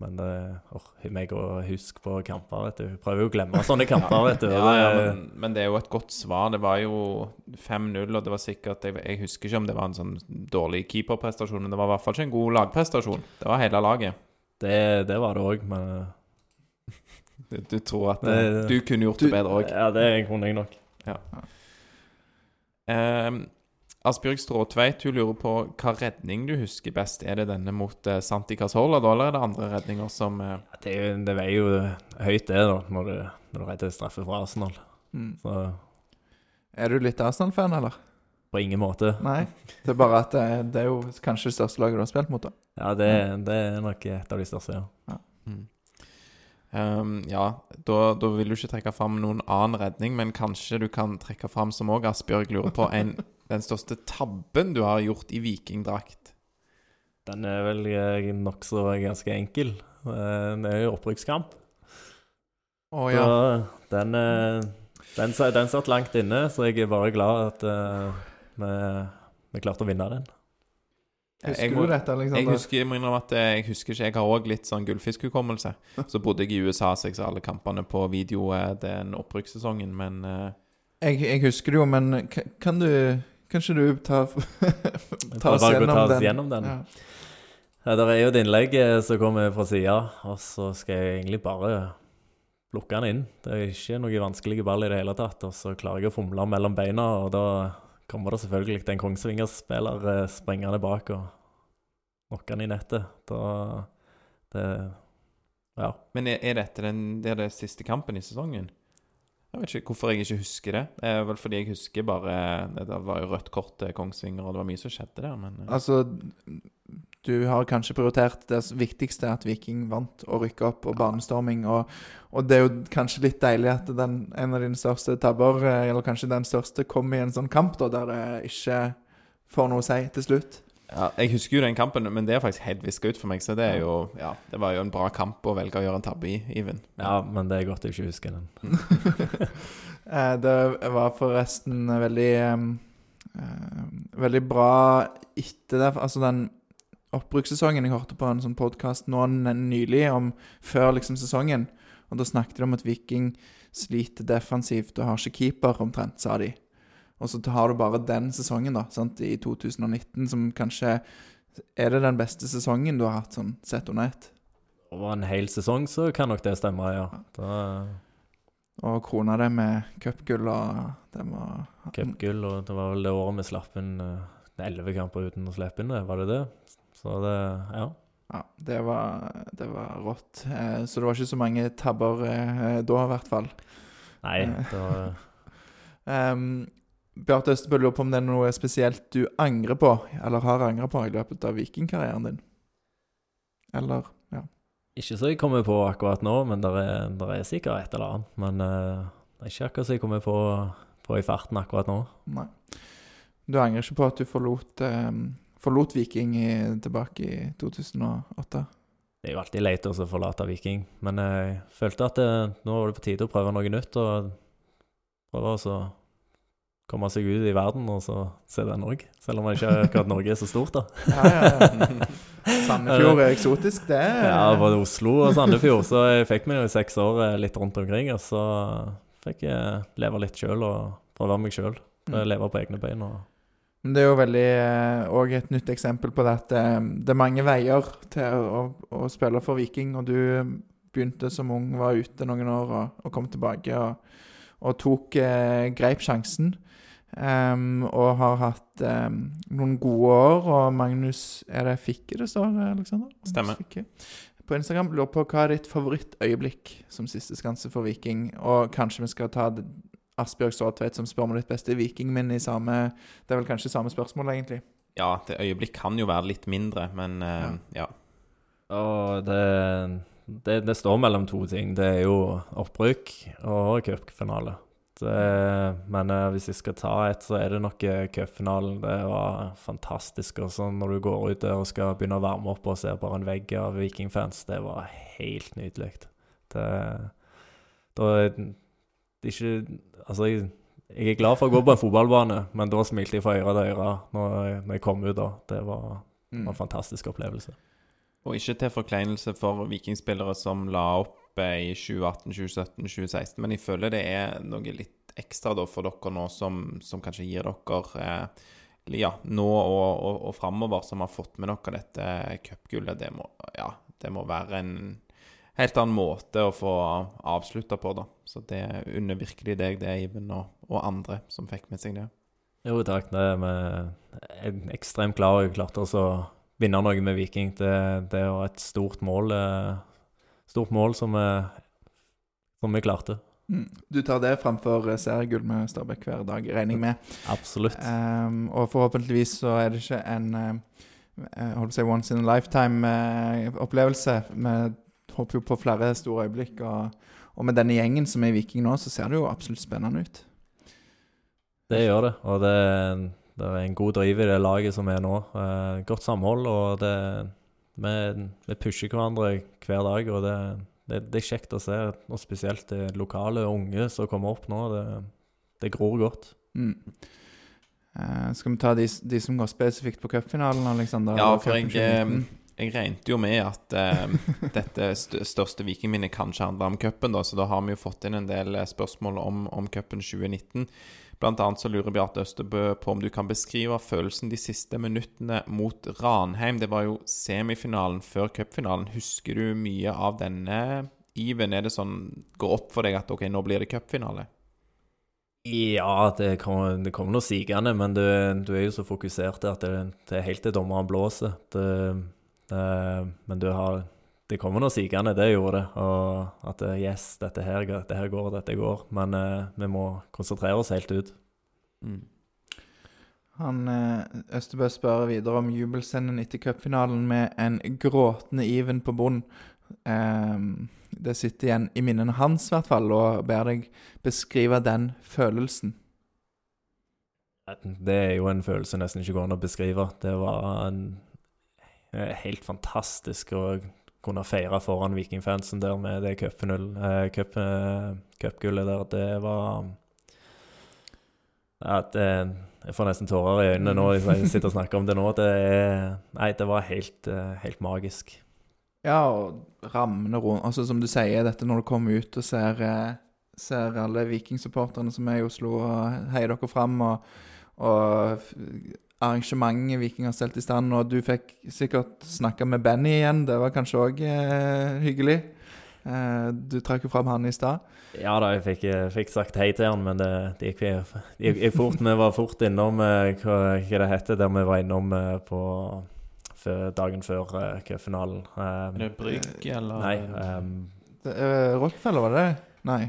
Men det Åh, meg å huske på kamper, vet du. Prøver jo å glemme sånne kamper, vet du. ja, ja, men, men det er jo et godt svar. Det var jo 5-0, og det var sikkert jeg, jeg husker ikke om det var en sånn dårlig keeperprestasjon, men det var i hvert fall ikke en god lagprestasjon. Det var hele laget. det, det var det òg, men Du, du tror at Det- eh, du kunne gjort det bedre òg. Ja, det kunne jeg nok. Um, Asbjørg Stråtveit hun lurer på hva redning du husker best. Er det denne mot eh, Santi Casola, da, eller er det andre redninger som eh, Det, er jo- det veier jo høyt, det, da, når du, når du redder straffe fra Arsenal. Mm. Så Er du litt Arsenal-fan, eller? på ingen måte. Nei. Det er bare at det, det er jo kanskje det største laget du har spilt mot, da. Ja, det, det er nok et av de største, ja. mm. Um, ja, da, da vil du ikke trekke fram noen annen redning, men kanskje du kan trekke fram, som òg Asbjørg lurer på, en, den største tabben du har gjort i vikingdrakt. Den er vel eh, nokså ganske enkel. Eh, Det er jo opprykkskamp. Å Så den, eh, den, den satt langt inne, så jeg er bare glad at uh, vi, vi klarte å vinne den. Jeg Husker jeg, du dette, Jeg Alexander? husker, jeg må innrømme at jeg husker ikke Jeg har òg litt sånn gullfiskhukommelse. Så bodde jeg i USA, så jeg så alle kampene på video eh, den opprykkssesongen, men eh, Jeg, jeg husker det jo, men kan du Kanskje du ta, ta oss gjennom ta oss den? gjennom den. Ja. Ja, det er jo et innlegg eh, som kommer fra sida, og så skal jeg egentlig bare plukke den inn. Det er ikke noe vanskelig ball i det hele tatt, og så klarer jeg å fomle mellom beina, og da kommer det selvfølgelig en Kongsvinger-spiller sprengende springende bak og knocker han i nettet. Da Det Ja. Men er, er dette den, det er det siste kampen i sesongen? Jeg vet ikke hvorfor jeg ikke husker det. Det er vel fordi jeg husker bare Det var jo rødt kort til Kongsvinger, og det var mye som skjedde der, men eh, Altså, du har kanskje prioritert det viktigste, at Viking vant og rykka opp, og banestorming. Og, og det er jo kanskje litt deilig at den, en av dine største tabber, eh, eller kanskje den største, kom i en sånn kamp da, der det ikke får noe å si til slutt. ja, Jeg husker jo den kampen, men det er faktisk helt viska ut for meg, så det er jo Ja, det var jo en bra kamp å velge å gjøre en tabbe i, Even. ja, men det er godt jeg ikke husker den. Eh, Det var forresten veldig eh, Veldig bra etter det. Altså den oppbrukssesongen Jeg hørte på en sånn podkast nå nylig om før liksom sesongen. Og da snakket de om at Viking sliter defensivt og har ikke keeper, omtrent, sa de. Og så har du bare den sesongen, da, sant, i 2019, som kanskje Er det den beste sesongen du har hatt, sånn sett under ett? Over en hel sesong så kan nok det stemme, ja. Da Og krona det med cupgull og det var Cupgull, og det var vel det året vi slapp inn elleve kamper uten å slippe inn det, var det det? Så det Ja. Ja, det var, det var rått. Eh, så det var ikke så mange tabber eh, da, i hvert fall. Nei, det var Um, Bjarte Østebø lurer på om det er noe spesielt du angrer på, eller har angra på, i løpet av vikingkarrieren din? Eller Ja. Ikke så jeg kommer på akkurat nå, men det er, er sikkert et eller annet. Men uh, det er ikke akkurat så jeg kommer på, på i farten akkurat nå. Nei. Du angrer ikke på at du forlot, eh, forlot Viking i, tilbake i 2008? Det er jo alltid leit å forlate Viking, men jeg følte at det, nå var det på tide å prøve noe nytt. Og prøve å komme seg ut i verden og så se den òg. Selv om ikke akkurat Norge er så stort, da. Ja, ja, ja. Sandefjord er eksotisk, det. Ja, både Oslo og Sandefjord, så jeg fikk meg jo i seks år eh, litt rundt omkring. Og så fikk jeg leve litt sjøl og prøve meg sjøl. Mm. Leve på egne bein. og Men det er jo veldig òg et nytt eksempel på det at eh, det er mange veier til å, å spille for Viking. Og du begynte som ung, var ute noen år og, og kom tilbake og, og tok eh, greip sjansen. Um, og har hatt um, noen gode år. Og Magnus Er det Fikke det står, Aleksander? Stemmer. Fikke. På Instagram lurer på hva er ditt favorittøyeblikk som siste skanse for Viking. Og kanskje vi skal ta Asbjørg Ståtveit som spør om ditt beste vikingminne i samme Det er vel kanskje samme spørsmål, egentlig. Ja, det øyeblikk kan jo være litt mindre, men uh, ja. Og det, det, det står mellom to ting. Det er jo opprykk og cupfinale. Men uh, hvis jeg skal ta et, så er det nok eh, cupfinalen. Det var fantastisk. Og sånn når du går ut der og skal begynne å varme opp og ser bare en vegg av vikingfans, det var helt nydelig. Det, da er ikke Altså, jeg, jeg er glad for å gå på en fotballbane, men da smilte jeg fra øre til øre når når jeg kom ut da. Det var, Mm. var en fantastisk opplevelse. Og ikke til forkleinelse for vikingspillere som la opp eh, i 2018, 2017, 2016, men jeg føler det er noe litt ekstra da for dere nå som, som kanskje gir dere eh, ja, nå og, og, og framover, som har fått med dere dette cupgullet. Det, må- ja, det må være en helt annen måte å få avslutta på, da. Så det unner virkelig deg det, Iven, og, og andre som fikk med seg det. Jo takk, det er vi ekstremt glad og klarte å vinne noe med Viking. Det, det var et stort mål, eh, stort mål som vi, som vi klarte. Mm. Du tar det framfor eh, seriegull med Stabæk hver dag, regner jeg med. Absolutt. Um, og forhåpentligvis så er det ikke en eh, eh, holdt på å si once in a lifetime-opplevelse. Vi håper jo på flere store øyeblikk. Og, og med denne gjengen som er i Viking nå, så ser det jo absolutt spennende ut. Det gjør det, og det, det er en god driv i det laget som er nå. Eh, godt samhold, og det, vi, vi pusher hverandre hver dag. og det, det, det er kjekt å se, og spesielt det lokale unge som kommer opp nå. Det, det gror godt. Mm. Eh, skal vi ta de, de som går spesifikt på cupfinalen, Aleksander? Ja, for jeg, 2019? Jeg regnet jo med at eh, dette st største vikingminnet kanskje handler om cupen, så da har vi jo fått inn en del eh, spørsmål om, om cupen 2019. Blant annet så lurer Bjarte Østerbø på om du kan beskrive følelsen de siste minuttene mot Ranheim. Det var jo semifinalen før cupfinalen. Husker du mye av denne, Iven? Er det sånn går opp for deg at ok, nå blir det cupfinale? Ja, det kommer, det noe sigende, men du, du er jo så fokusert at det, det er helt til dommeren blåser. Det, men du har Det kommer noe sigende, det gjorde det. Og at eh, yes, dette her, dette her går, dette går. Men eh, vi må konsentrere oss helt ut. Mm. Han eh, Østebø spør videre om jubelscenen etter cupfinalen med en gråtende Iven på bunnen. Ehm, det sitter igjen i minnene hans, i hvert fall, og ber deg beskrive den følelsen. Det er jo en følelse nesten ikke går an å beskrive. Det var en, eh, helt fantastisk å kunne feire foran vikingfansen der med det cupgullet eh, cup- eh, der. Det var at, Jeg får nesten tårer i øynene nå hvis jeg sitter og snakker om det nå. Det nei, det var helt, eh, helt magisk. Ja, og rammene rundt Altså, som du sier, dette når du kommer ut og ser, eh, ser alle vikingsupporterne som er i Oslo, og heier dere fram, og, og arrangementet Viking har stelt i stand, og du fikk sikkert snakka med Benny igjen, det var kanskje òg eh, hyggelig. Eh, du trakk jo fram han i stad. Ja da, jeg fikk, jeg fikk sagt hei til han, men det, det gikk, gikk fort. Vi var fort innom eh, hva, hva det heter, der vi var innom eh, på før, dagen før uh, cupfinalen. Er Um, det Brygg, eller? nei, um, Det, eh, Rockefeller, var det det? Nei.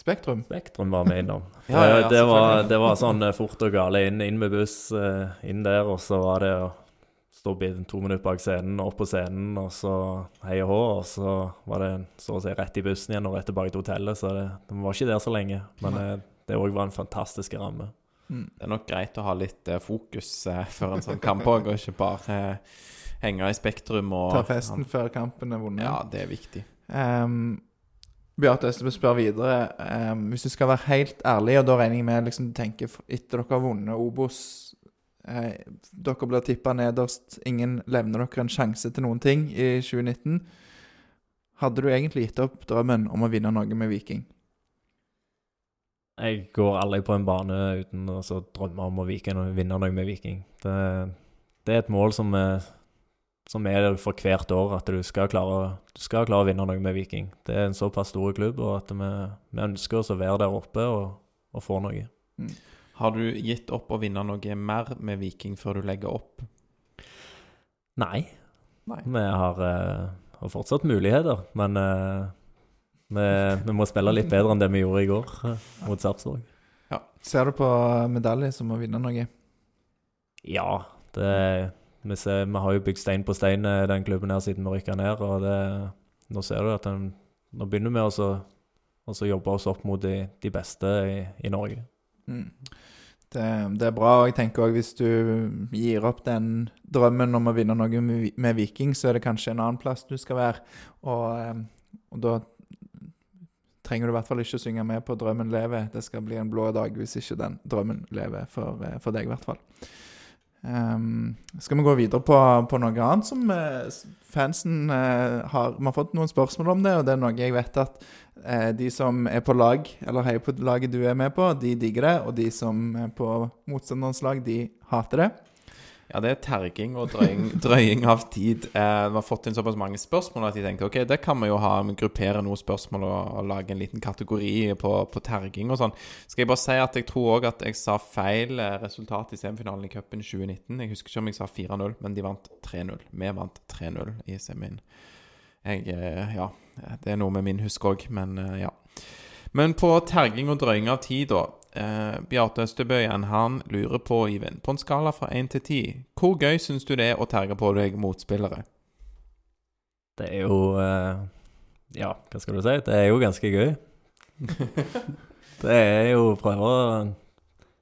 Spektrum? Spektrum var vi innom. Ja, ja, ja, det, det, var, det var sånn eh, fort og gale inn, inn med buss, eh, inn der, og så var det å stå to minutter bak scenen, opp på scenen, og så hei og hå, og så var det så å si rett i bussen igjen og rett tilbake til hotellet, så det, de var ikke der så lenge. Men eh, det òg var en fantastisk ramme. Mm. Det er nok greit å ha litt eh, fokus eh, før en sånn kamp òg, og ikke bare eh, henge i Spektrum og Ta festen før kampen er vunnet. Ja, det er viktig. Um, Bjarte Østebø spør videre um, Hvis du skal være helt ærlig, og da regner jeg med liksom, du tenker etter dere har vunnet Obos eh, Dere blir tippa nederst, ingen levner dere en sjanse til noen ting i 2019. Hadde du egentlig gitt opp drømmen om å vinne noe med Viking? Jeg går aldri på en bane uten å drømme om å vinne noe med Viking. Det, det er et mål som er, som er der for hvert år, at du skal, klare, du skal klare å vinne noe med Viking. Det er en såpass stor klubb, og at vi, vi ønsker oss å være der oppe og, og få noe. Har du gitt opp å vinne noe mer med Viking før du legger opp? Nei. Nei. Vi har, uh, har fortsatt muligheter, men uh, vi, vi må spille litt bedre enn det vi gjorde i går uh, mot Sarpsborg. Ser du på medalje som å vinne noe? Ja, det, vi, ser, vi har jo bygd stein på stein i den klubben her siden vi rykka ned. og det, Nå ser du at den, nå begynner vi også, også jobbe oss opp mot de, de beste i, i Norge. Mm. Det, det er bra. og jeg tenker også Hvis du gir opp den drømmen om å vinne noe med, med Viking, så er det kanskje en annen plass du skal være. Og, eh, og da trenger du i hvert fall ikke synge med på 'Drømmen lever'. Det skal bli en blå dag hvis ikke den drømmen lever for, eh, for deg, i hvert fall. Ehm, skal vi gå videre på, på noe annet som eh, fansen uh, har Vi har fått noen spørsmål om det, og det er noe jeg vet at uh, de som er på lag, eller heier på laget du er med på, de digger det. Og de som er på motstanderens lag, de hater det. Ja, det er terging og drøying, drøying av tid. Eh, vi har fått inn såpass mange spørsmål at jeg tenkte ok, det kan vi jo ha, gruppere noen spørsmål og, og lage en liten kategori på, på terging og sånn. Skal jeg bare si at jeg tror òg at jeg sa feil eh, resultat i semifinalen i cupen 2019. Jeg husker ikke om jeg sa 4-0, men de vant 3-0. Vi vant 3-0 i semien. Jeg eh, Ja, det er noe med min husk òg, men eh, ja. Men på terging og drøying av tid, da. Eh, Bjarte Østebø han lurer på, Iven, på en skala fra 1 til 10, hvor gøy syns du det er å terge på deg motspillere? Det er jo eh, Ja, hva skal du si? Det er jo ganske gøy. Det er jo prøve å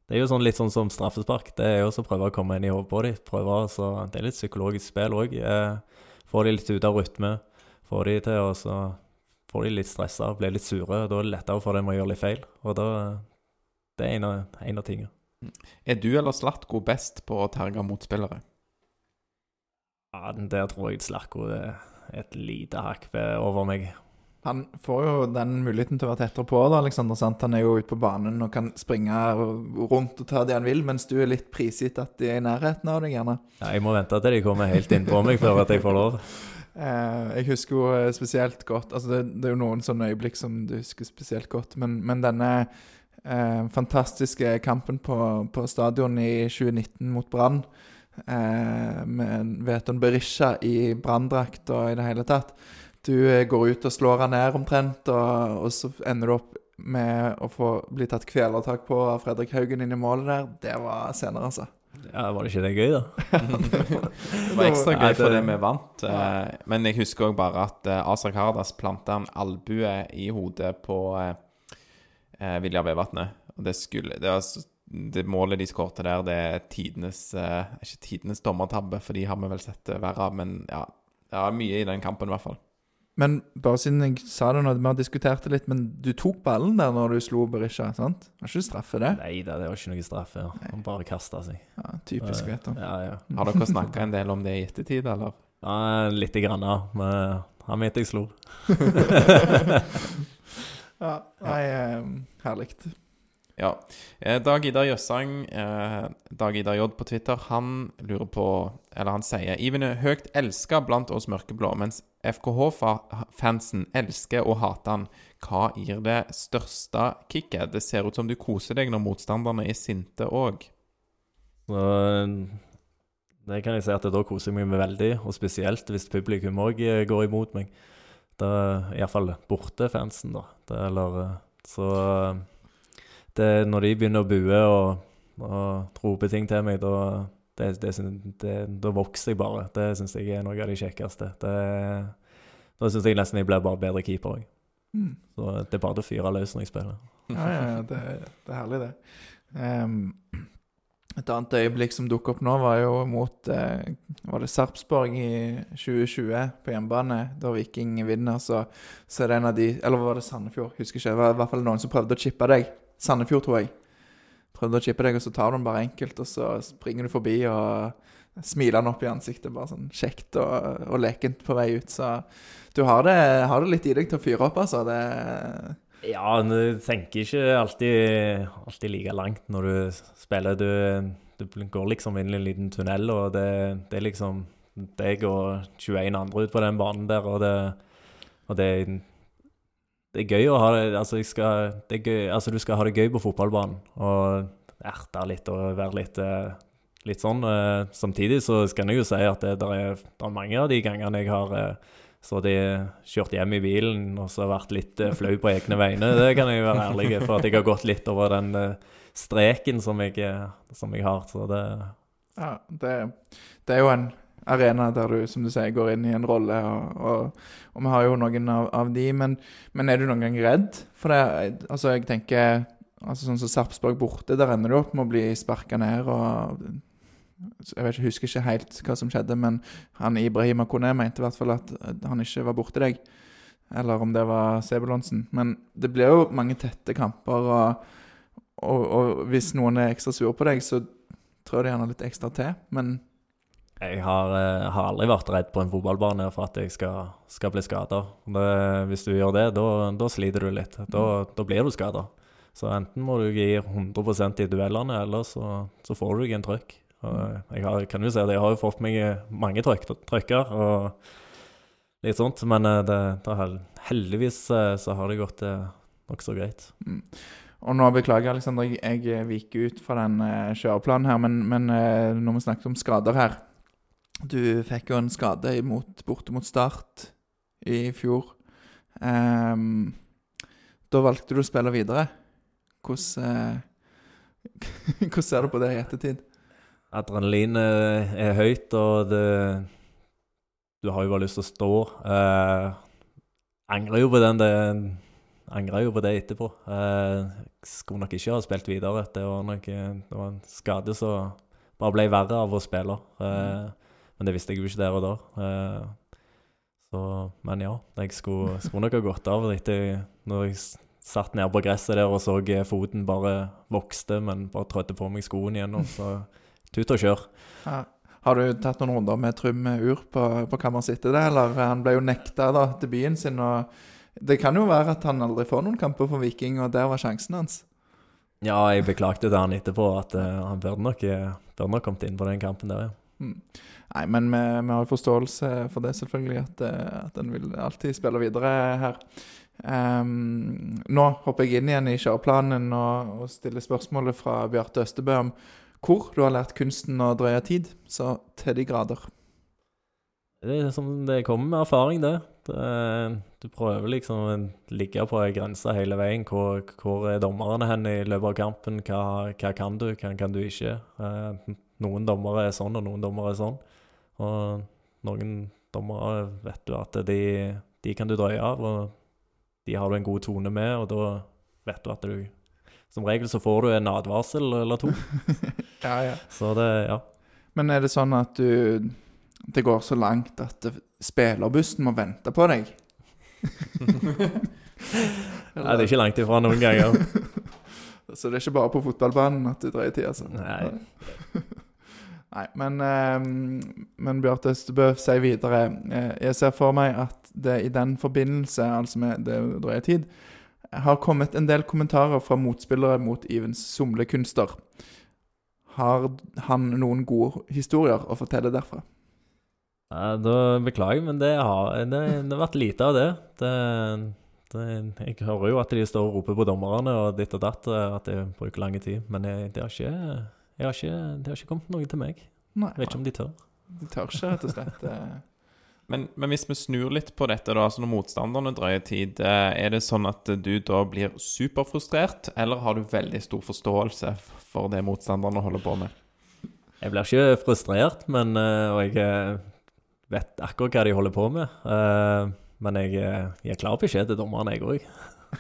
Det er jo sånn litt sånn som straffespark. Det er jo å prøve å komme inn i hodet på dem. Prøve så Det er litt psykologisk spill òg. Eh, få de litt ut av rytme. Få de til å så Får de litt stressa og blir litt sure. Da er det lettere for dem å gjøre litt feil. Og da Det er en av, en av tingene. Er du eller Slatko best på å terge motspillere? Ja, der tror jeg Slarko er et lite hakk over meg. Han får jo den muligheten til å være tettere på. da, Alexander Sant. Han er jo ute på banen og kan springe rundt og ta det han vil, mens du er litt prisgitt at de er i nærheten av deg, gjerne. Ja, jeg må vente til de kommer helt inn på meg før at jeg får lov. Eh, jeg husker jo eh, spesielt godt Altså, det, det er jo noen sånne øyeblikk som du husker spesielt godt, men, men denne eh, fantastiske kampen på, på stadion i 2019 mot Brann, eh, med Veton Berisha i branndrakt og i det hele tatt Du eh, går ut og slår han ned omtrent, og, og så ender du opp med å få bli tatt kvelertak på av Fredrik Haugen inn i målet der. Det var senere, altså. Ja, Var det ikke det gøy, da? Det var ekstra gøy fordi vi vant. Eh, men jeg husker òg bare at eh, Asa Kardas planta en albue i hodet på eh, eh, Vilja Vevatnet. Og det skulle det, var, det målet de skårte der, det er tidenes eh, Ikke tidenes dommertabbe, for de har vi vel sett eh, verre av, men ja. Det var mye i den kampen, i hvert fall. Men bare siden jeg sa det nå, vi har diskutert det litt, men du tok ballen der når du slo Berisha, sant? Var ikke straffe det? Nei da, det var ikke noe straffe. Han bare kasta seg. Ja, typisk Ja, Veton. Ja, ja. Har dere snakka en del om det i ettertid, eller? ja Lite grann, ja. Men han mente jeg slo. Ja, nei, eh, herlig. Ja. Eh, Dag Idar Jøssang, eh, Dag Idar J på Twitter, han lurer på Eller han sier Iven er høyt elska blant oss mørkeblå, mens FKH-fansen elsker og hater han. Hva gir det største kicket? Det ser ut som du koser deg når motstanderne er sinte òg. Det kan jeg si at da koser jeg meg veldig, og spesielt hvis publikum òg går imot meg. Da Iallfall bortefansen, da. Det, eller eh, Så det, når de begynner å bue og, og rope ting til meg, da, det, det, det, Da vokser jeg bare. Det syns jeg er noe av de kjekkeste. Det, da syns jeg nesten jeg blir bare bedre keeper òg. Mm. Så det er bare å fyre løs når jeg spiller. Ja, ja, det, det er herlig, det. Ehm, et annet øyeblikk som dukket opp nå, var jo mot eh, Var det Sarpsborg i 2020 på hjemmebane, da Viking vinner. Så, så er det en av de Eller var det Sandefjord? Husker ikke. Det var i hvert fall noen som prøvde å chippe deg. Sandefjord, tror jeg. Prøvde å chippe deg, og så tar du den bare enkelt, og så springer du forbi og smiler den opp i ansiktet. Bare sånn kjekt og, og lekent på vei ut. Så du har det, har det litt i deg til å fyre opp, altså. Det Ja, du tenker ikke alltid, alltid like langt når du spiller. Du, du går liksom inn i en liten tunnel, og det, det er liksom deg og 21 andre ut på den banen der, og det, og det, det er gøy å ha det Altså, skal, det gøy, altså du skal ha det gøy på fotballbanen, og erte litt og være litt eh, Litt sånn. eh, Samtidig så skal jeg jo si at det, er, er mange av de gangene jeg har eh, så de kjørt hjem i bilen og så vært litt eh, flau på egne vegne. Det kan jeg være ærlig for at jeg har gått litt over den eh, streken som jeg, eh, som jeg har. Så det Ja, det, det er jo en arena der du, som du sier, går inn i en rolle, og, og, og vi har jo noen av, av de, men, men er du noen gang redd? For det, altså jeg tenker, altså sånn som Sarpsborg borte, der ender du opp med å bli sparket ned, og jeg vet ikke, husker ikke helt hva som skjedde, men han Ibrahim Akone mente i hvert fall at han ikke var borte deg, eller om det var Sebulonsen. Men det blir jo mange tette kamper, og, og, og hvis noen er ekstra sur på deg, så jeg de gjerne litt ekstra til, men Jeg har, eh, har aldri vært redd på en fotballbane for at jeg skal, skal bli skada. Hvis du gjør det, da sliter du litt. Da, da blir du skada. Så enten må du gi 100 i duellene, eller så, så får du deg en trøkk. Og Jeg har, kan jo si at jeg har jo fått meg mange trøkk, trøkker og litt sånt, men eh, det, det har, heldigvis eh, så har det gått eh, nokså greit. Mm. Og nå beklager Alexander, jeg, viker ut fra den eh, kjøreplanen her, men, men eh, når vi snakket om skader her Du fikk jo en skade imot, borte mot Start i fjor. Ehm, da valgte du å spille videre. Hvordan, eh, hvordan ser du på det i ettertid? Adrenalinet er høyt, og det Du har jo bare lyst til å stå. Eh, angrer jo på den det Angrer jo på det etterpå. Eh, skulle nok ikke ha spilt videre. Det var nok eh, det var en skade som bare ble verre av å spille. Eh, Men det visste jeg jo ikke der og da. Eh, så, men ja, jeg skulle, skulle nok ha gått av etter når jeg satt nede på gresset der og så eh, foten bare vokste, men bare trådte på meg skoen igjen. Og så tut og kjør. Ja. Har du tatt noen runder med Trym Ur på, på kammersittet, der eller? Han ble jo nekta da, debuten sin, og det kan jo være at han aldri får noen kamper for Viking, og der var sjansen hans. Ja, jeg beklagte til han etterpå at uh, han burde nok, eh, burde nok kommet inn på den kampen der, ja. Mm. Nei, men vi, vi har forståelse for det, selvfølgelig, at, eh, at en vil alltid spille videre her. Um, nå hopper jeg inn igjen i kjøreplanen og, og stiller spørsmålet fra Bjarte Østebø om hvor du har lært kunsten å drøye tid, så til de grader. Det, er som, det kommer med erfaring, det. det. Du prøver liksom å ligge på ei grense hele veien. Hvor, hvor er dommerne hen i løpet av kampen? Hva, hva kan du, hva kan du ikke? Eh, noen dommere er sånn, og noen dommere er sånn. Og noen dommere vet du at de, de kan du drøye av, og de har du en god tone med, og da vet du at du Som regel så får du en advarsel eller to. Ja, ja. Så det, ja. Men er det sånn at du Det går så langt at spillerbussen må vente på deg? Nei, det er ikke langt ifra noen ganger. Så det er ikke bare på fotballbanen at du dreier tid, altså? Nei. Nei, men, eh, men Bjarte Østebø sier videre eh, Jeg ser for meg at det i den forbindelse, altså med det drøye tid, har kommet en del kommentarer fra motspillere mot Ivens somlekunster. Har han noen gode historier å fortelle derfra? Ja, da beklager men det har, det, det har vært lite av det. det, det. Jeg hører jo at de står og roper på dommerne og ditt og datt, at det bruker lang tid. Men jeg, det, har ikke, jeg har ikke, det har ikke kommet noe til meg. Nei, Jeg vet ikke om de tør. de tør ikke, rett og slett. Men, men hvis vi snur litt på dette, da, altså når motstanderne drøyer tid, eh, er det sånn at du da blir superfrustrert, eller har du veldig stor forståelse for det motstanderne holder på med? Jeg blir ikke frustrert, men eh, Og jeg eh, vet akkurat hva de holder på med. Eh, men jeg gir klar beskjed til dommeren, jeg òg.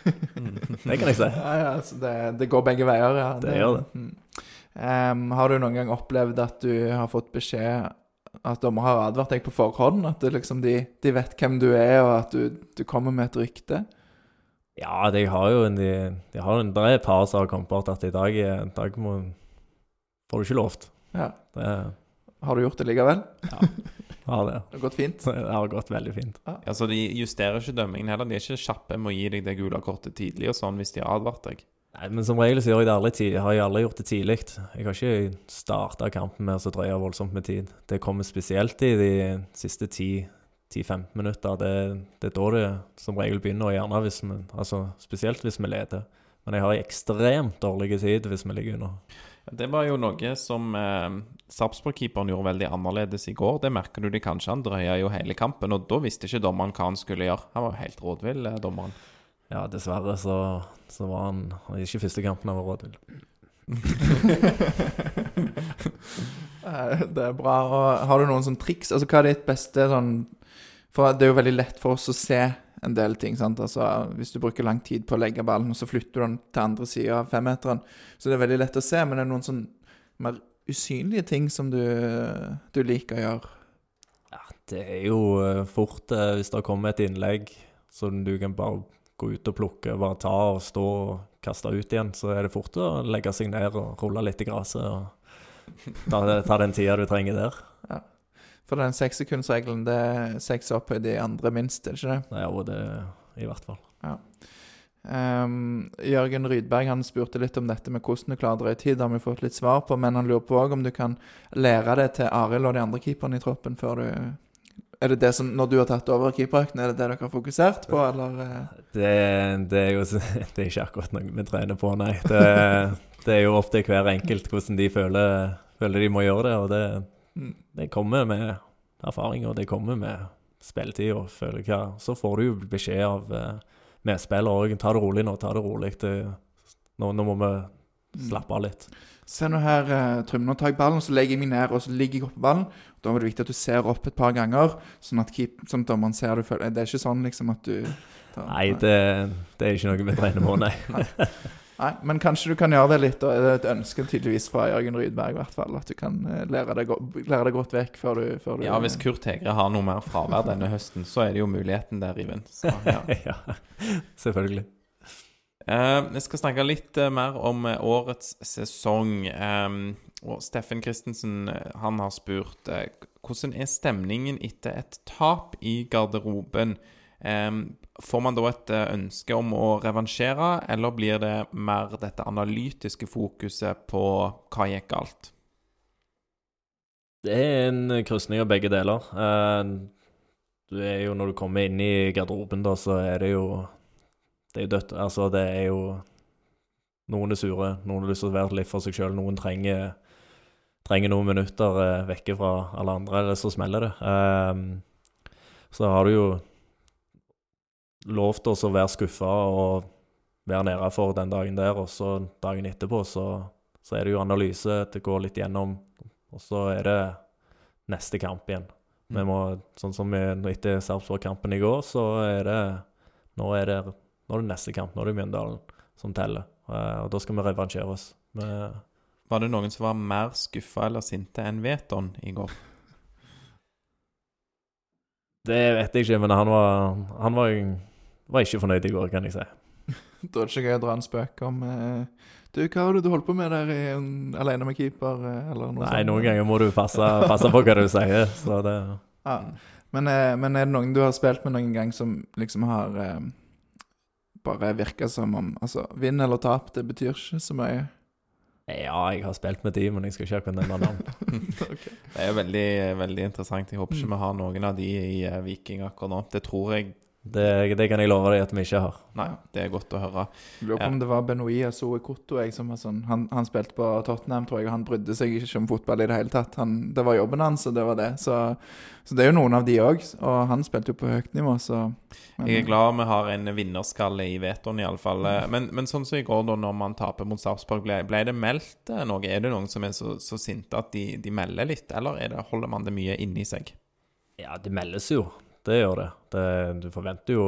Det kan jeg si. Ja, ja, så det, det går begge veier, ja. Det gjør det. Mm. Em, har du noen gang opplevd at du har fått beskjed at dommer har advart deg på forhånd? At det liksom de, de vet hvem du er, og at du, du kommer med et rykte? Ja, de har jo en, de, har en, er par som har kommet bort at i dag, i dag må, får du ikke lovt. Ja. Det Har du gjort det likevel? har det. Det har gått fint? Det har gått veldig fint. Ja, så De justerer ikke dømmingen heller. De er ikke kjappe med å gi deg det gule kortet tidlig og sånn hvis de har advart deg. Nei, men som regel så gjør jeg det aldri har jeg aldri gjort det tidlig. Jeg har ikke starta kampen med å drøye voldsomt med tid. Det kommer spesielt i de siste 10-15 minutter. Det, det er da det som regel begynner, gjerne hvis vi, altså spesielt hvis vi leder. Men jeg har ekstremt dårlig tid hvis vi ligger under. Det var jo noe som eh, Sarpsborg-keeperen gjorde veldig annerledes i går. Det merker du de kanskje. Han drøya jo hele kampen, og da visste ikke dommeren hva han skulle gjøre. Han var jo helt rådvill, eh, dommeren. Ja, dessverre så, så var han ikke første kampen han var rådvill. til. Det er bra. Og har du noen sånne triks? Altså, hva er ditt beste sånn For det er jo veldig lett for oss å se en del ting. sant? Altså, Hvis du bruker lang tid på å legge ballen, og så flytter du den til andre sida av femmeteren, så det er veldig lett å se. Men det er noen sånn mer usynlige ting som du, du liker å gjøre. Ja, det er jo eh, fort eh, hvis det kommer et innlegg som du kan bare gå ut og plukke, bare ta og stå og kaste ut igjen, så er det fort å legge seg ned og rulle litt i gresset og ta, ta den tida du trenger der. For den sekssekundsregelen, det er seks opp i de andre minst, er det ikke det? Ja, det, i hvert fall. Ehm, Jørgen Rydberg han spurte litt om dette med hvordan du klarer å i tid. Det har vi fått litt svar på, men han lurer på om du kan lære det til Arild og de andre keeperne i troppen før du Er det det som, når du har tatt over keeperøkten, er det det dere har fokusert på, eller? eh? Det, det er jo det er ikke akkurat noe vi trener på, nei. Det, det er jo opp til hver enkelt hvordan de føler, føler de må gjøre det, og det, Mm. det kommer med erfaring, og det kommer med spilletid og føler hva Så får du jo beskjed av eh, medspillere òg. Ta det rolig nå, ta det rolig. Det, nå, nå må vi slappe av litt. Se nå her, eh, Trym, nå tar jeg ballen, så legger jeg meg ned, og så ligger jeg oppå ballen. Da er det viktig at du ser opp et par ganger, sånn at, keep, sånn at dommeren ser du føler Det er ikke sånn liksom at du tar- Nei, det, det er ikke noe vi trener på, nei. Nei, men kanskje du kan gjøre det litt, og det er et ønske tydeligvis fra Jørgen Rydberg, i hvert fall. At du kan eh, lære deg, lære deg godt vekk før du, før du Ja, hvis Kurt Hegre har noe mer fravær denne høsten, så er det jo muligheten der, Iven. Så, ja. ja, selvfølgelig. Eh, jeg skal snakke litt eh, mer om eh, årets sesong. Eh, og Steffen Christensen eh, han har spurt eh, hvordan er stemningen etter et tap i garderoben. Eh, får man da et eh, ønske om å revansjere, eller blir det mer dette analytiske fokuset på hva gikk galt? Det er en krysning av begge deler. Eh, Du er jo, når du kommer inn i garderoben, da, så er det jo Det er jo dødt. Altså, det er jo Noen er sure, noen har lyst til å være litt for seg sjøl, noen trenger, trenger noen minutter eh, vekke fra alle andre, eller så smeller det. Um, så har du jo lovt oss å være skuffa og være nede for den dagen der, og så dagen etterpå så, så er det jo analyse, til å gå litt gjennom, og så er det neste kamp igjen. Vi må, sånn som vi, etter Sarpsborg-kampen i går, så er det nå er det, nå er det neste kamp. Nå er det Mjøndalen som teller. Eh, og da skal vi revansjere oss. Vi, Var det noen som var mer skuffa eller sinte enn Veton i går? det vet jeg ikke, men han var, han var, var ikke fornøyd i går, kan jeg si. Da er det ikke gøy å dra en spøk om eh, Du, hva har du holdt på med der i, en- alene med keeper, eh, eller noe Nei, sånt? noen ganger må du passe, passe på hva du sier. Så det Ja. Men, eh, men er det noen du har spilt med noen gang som liksom har eh, bare virker som om Altså, vinn eller tap, det betyr ikke så mye. Ja, jeg har spilt med de, men jeg skal ikke akkurat nevne navn. Det er veldig, veldig interessant. Jeg håper ikke vi har noen av de i eh, Viking akkurat nå. Det tror jeg Det, det kan jeg love deg at vi ikke har. Nei, det er godt å høre. Jeg Lurer på om det var Benoia Soekoto. Sånn han, han spilte på Tottenham, tror jeg, og han brydde seg ikke om fotball i det hele tatt. Han, det var jobben hans, og det var det. Så, så det er jo noen av de òg. Og han spilte jo på høyt nivå, så men, Jeg er glad vi har en vinnerskalle i vetoen, iallfall. Men, men sånn som i går, da, når man taper mot Sarpsborg, ble, ble det meldt eh, noe? Er det noen som er så, så sinte at de, de melder litt, eller er det, holder man det mye inni seg? Ja, det meldes jo. Det gjør det. det du forventer jo,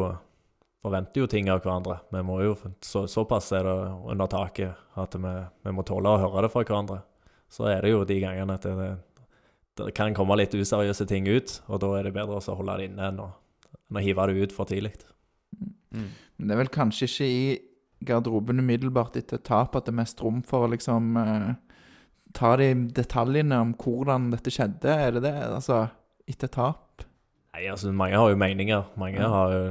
forventer jo ting av hverandre. Vi må jo, så, Såpass er det under taket at vi, vi, må tåle å høre det fra hverandre. Så er det jo de gangene at det, det kan komme litt useriøse ting ut, og da er det bedre å holde det inne enn å, enn å hive det ut for tidlig. Mm. Men det er vel kanskje ikke i garderoben umiddelbart etter tap at det er mest rom for å liksom eh, ta de detaljene om hvordan dette skjedde? Er det det? Altså, etter tap? Nei, altså, mange har jo meninger. Mange ja. har, jo,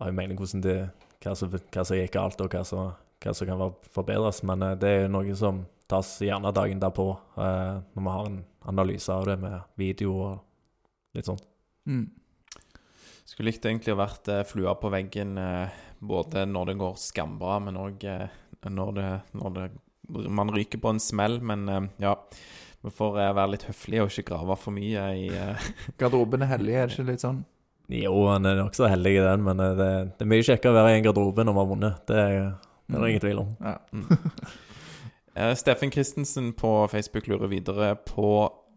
har jo mening hvordan det, hva som, hva som gikk galt, og hva som, hva som kan forbedres. Men uh, det er jo noe som tas gjerne dagen derpå, uh, når vi har en analyse av det med video og litt sånt. Mm. Skulle likt egentlig å vært uh, flua på veggen både når det går skambra, men òg når, det, når det, man ryker på en smell. Men ja. Vi får være litt høflige og ikke grave for mye i uh... Garderoben er hellig, er det ikke litt sånn? Jo, han er nokså heldig i den, men eh, det, det, er mye kjekkere å være i en garderobe når man har vunnet. Det, det er det ingen tvil om. Ja. mm. Steffen Christensen på Facebook lurer videre på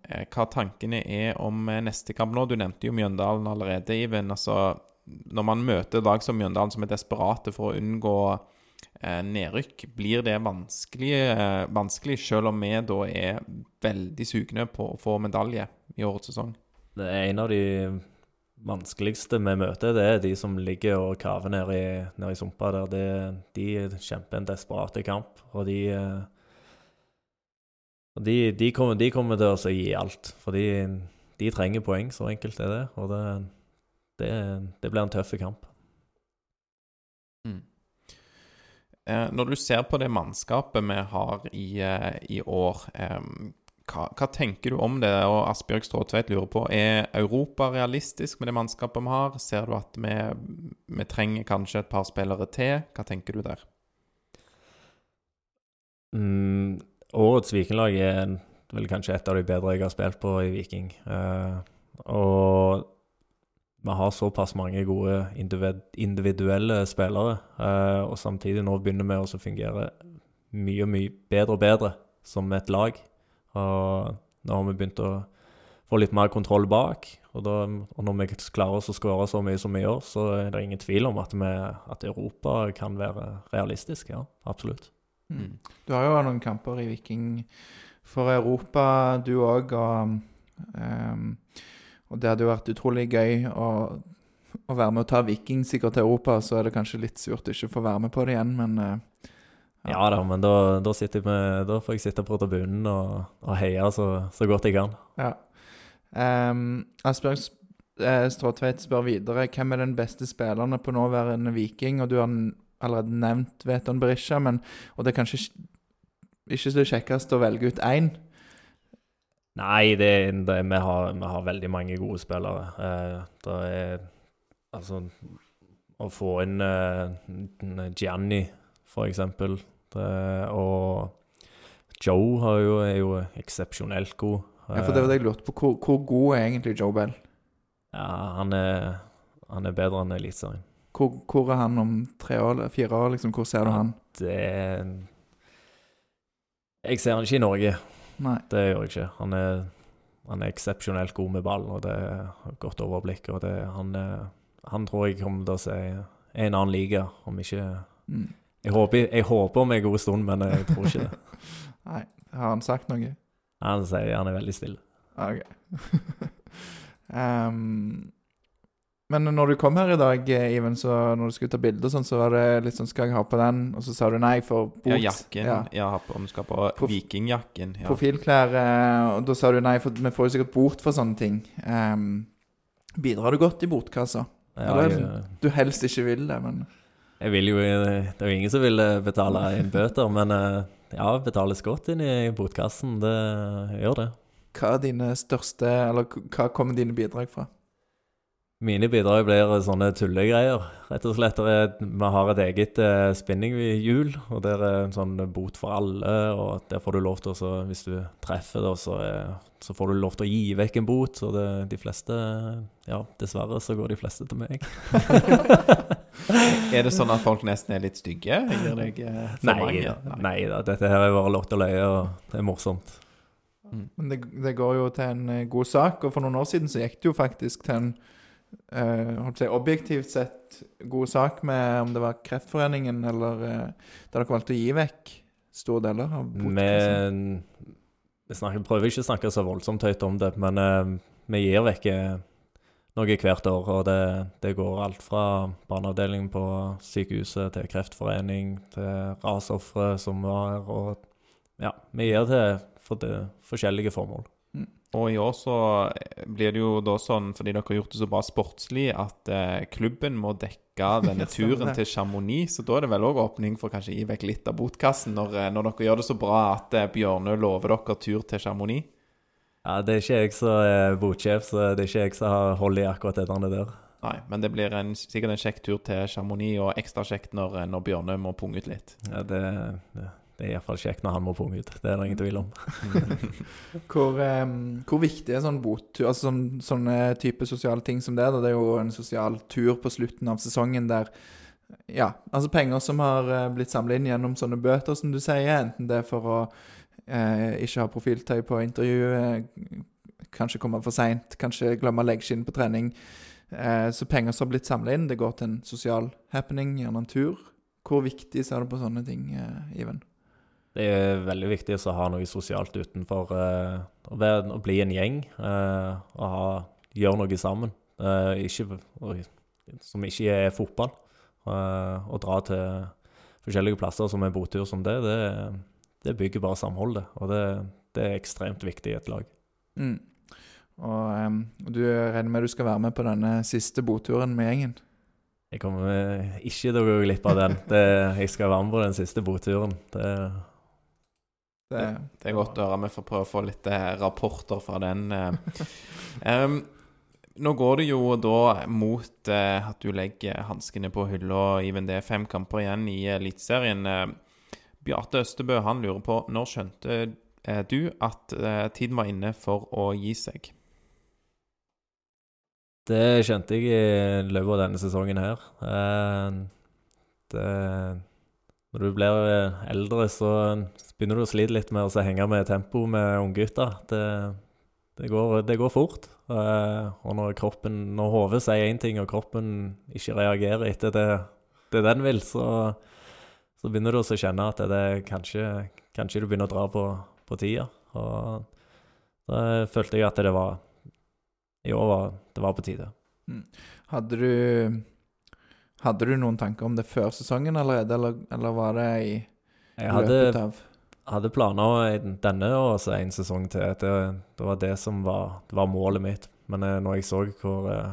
hva tankene er om neste kamp nå. Du nevnte jo Mjøndalen allerede, Iven. Altså, når man møter lag som Mjøndalen, som er desperate for å unngå Eh, nedrykk. Blir det vanskelig, eh, vanskelig, selv om vi da er veldig sugne på å få medalje i årets sesong? Det er en av de vanskeligste vi møter, det er de som ligger og kaver ned i, ned i sumpa der. Det, de kjemper en desperat kamp, og de eh, de, de, kommer, de, kommer, til å gi alt, for de, de, trenger poeng. Så enkelt er det. Og det, det, det blir en tøff kamp. Mm. Eh, når du ser på det mannskapet vi har i, eh, i år, eh, hva, hva, tenker du om det? Og Asbjørg Stråtveit lurer på er Europa realistisk med det mannskapet vi har. Ser du at vi, vi trenger kanskje et par spillere til? Hva tenker du der? Mm, årets Vikinglag er vel kanskje et av de bedre jeg har spilt på i Viking. Uh, og vi har såpass mange gode individuelle spillere, eh, og samtidig nå begynner vi å fungere mye mye bedre og bedre som et lag. Og nå har vi begynt å få litt mer kontroll bak. Og, da, og når vi klarer oss å skåre så mye som vi gjør, så er det ingen tvil om at, vi, at Europa kan være realistisk. Ja, absolutt. Mm. Du har jo noen kamper i Viking for Europa, du òg. Og um, og det hadde jo vært utrolig gøy å, å være med og ta Viking sikkert til Europa. Så er det kanskje litt surt ikke å få være med på det igjen, men uh, ja. ja. da, men da, da, med, da, får jeg sitte på tribunen og, og heie så, så, godt jeg kan. Ja. Um, Asbjørn eh, Stråtveit spør videre hvem er den beste spillerne på nåværende Viking. Og du har allerede nevnt Veton Berisha, men, og det er kanskje ikke det kjekkeste å velge ut én. Nei, det, det, vi, har, vi, har, veldig mange gode spillere. Eh, det er Altså Å få inn eh, Gianni, for eksempel, det, og Joe jo, er jo eksepsjonelt god. Ja, for det var det jeg lurte på. Hvor, hvor, god er egentlig Joe Bell? Ja, han er, han er bedre enn Eliteserien. Hvor, hvor, er han om tre år, fire år? liksom? Hvor ser du han? Det Jeg ser han ikke i Norge. Nei. Det gjør jeg ikke. Han er, han er eksepsjonelt god med ball, og det er godt overblikk. og det, han, han, tror jeg kommer til å si en annen liga, om ikke mm. jeg, håper, jeg håper om en god stund, men jeg tror ikke det. Nei. Har han sagt noe? Han sier han er veldig stille. OK. um, Men når du kom her i dag, Iven, så når du skulle ta bilde, sånn, så var det litt sånn Skal jeg ha på den? Og så sa du nei for bot. Ja, jakken. Ja, ja om du skal på Prof vikingjakken. Ja. Profilklær. Eh, og da sa du nei, for vi får jo sikkert bot for sånne ting. Um, bidrar du godt i botkassa? Ja, Eller jeg, du helst ikke vil det, men Jeg vil jo Det er jo ingen som vil eh, betale inn bøter, men eh, ja, betales godt inn i botkassen. Det gjør det. Hva er dine største Eller hva kommer dine bidrag fra? Mine bidrag blir sånne tullegreier, rett og slett. Er- Vi har et eget eh, spinninghjul, og der er en sånn bot for alle. Og der får du lov til å, hvis du treffer, da, så, er, så får du lov til å gi vekk en bot. Så det, de fleste Ja, dessverre så går de fleste til meg. Er det sånn at folk nesten er litt stygge? Gir deg eh, for Nei mange? da, nei da, dette her er bare lott og løye, og det er morsomt. Men det, det går jo til en eh, god sak, og for noen år siden så gikk det jo faktisk til en eh, si, objektivt sett god sak med om det var Kreftforeningen eller eh, der dere valgte å gi vekk store deler av botkassen. Vi, snakker, prøver ikke å snakke så voldsomt høyt om det, men eh, vi gir vekk noe hvert år. Og det, det går alt fra barneavdelingen på sykehuset til kreftforening, til rasofre som var her. Og ja, vi gir til for det, forskjellige formål. Og i år så blir det jo da sånn, fordi dere har gjort det så bra sportslig, at eh, klubben må dekke denne turen til Chamonix. Så da er det vel òg åpning for kanskje å gi vekk litt av botkassen, når, eh, når dere gjør det så bra at eh, Bjørnø lover dere tur til Chamonix. Ja, Det er ikke jeg som er botsjef, så det er ikke jeg som har hold i akkurat det der. Nei, men det blir en, sikkert en kjekk tur til Chamonix, og ekstra kjekt når, eh, når Bjørnø må punge ut litt. Ja, det, det, det er iallfall kjekt når han må punge ut. Det er det ingen tvil om. Hvor, um, hvor viktig er sånn bottur, altså sånn, sånne type sosiale ting som det? Da? Det er jo en sosial tur på slutten av sesongen der Ja, altså penger som har eh, blitt samla inn gjennom sånne bøter, som du sier, enten det er for å eh, ikke ha profiltøy på intervju, eh, kanskje komme for seint, kanskje glemme leggskinn på trening. Eh, så penger som har blitt samla inn, det går til en sosial happening, gjerne en tur. Hvor viktig ser du på sånne ting, eh, Iven? Det er veldig viktig å ha noe sosialt utenfor. eh, å, være, å bli en gjeng eh, og ha, gjøre noe sammen. Eh, ikke, som ikke er fotball. Eh, å dra til forskjellige plasser som en botur som det, det, det bygger bare samholdet. Og det, det er ekstremt viktig i et lag. Mm. Og um, du regner med du skal være med på denne siste boturen med gjengen? Jeg kommer eh, ikke til å gå glipp av den. Det, jeg skal være med på den siste boturen. Det, Det, Det er godt å høre. Vi får prøve å få litt eh, rapporter fra den. um, nå går det jo da mot uh, at du legger hanskene på hylla, Iven. Det er fem kamper igjen i Eliteserien. Uh, Bjarte Østebø han lurer på når skjønte uh, du at tiden var inne for å gi seg? Det skjønte jeg i løpet av denne sesongen her. Det, når du blir eldre, så begynner du å slite litt med å henge med tempo med unggutter. Det, det, går, det går fort. Eh, Og når kroppen, når hodet sier én ting, og kroppen ikke reagerer etter det, det den vil, så, så begynner du å kjenne at det, kanskje, kanskje du begynner å dra på, på tida. Og da følte jeg at det var i år var det var på tide. hadde du Hadde du noen tanker om det før sesongen allerede, eller, eller var det i Jeg løpet av? av hadde planer en- denne og så en sesong til. Det, det var det som var, det var målet mitt. Men eh, når jeg så hvor, eh,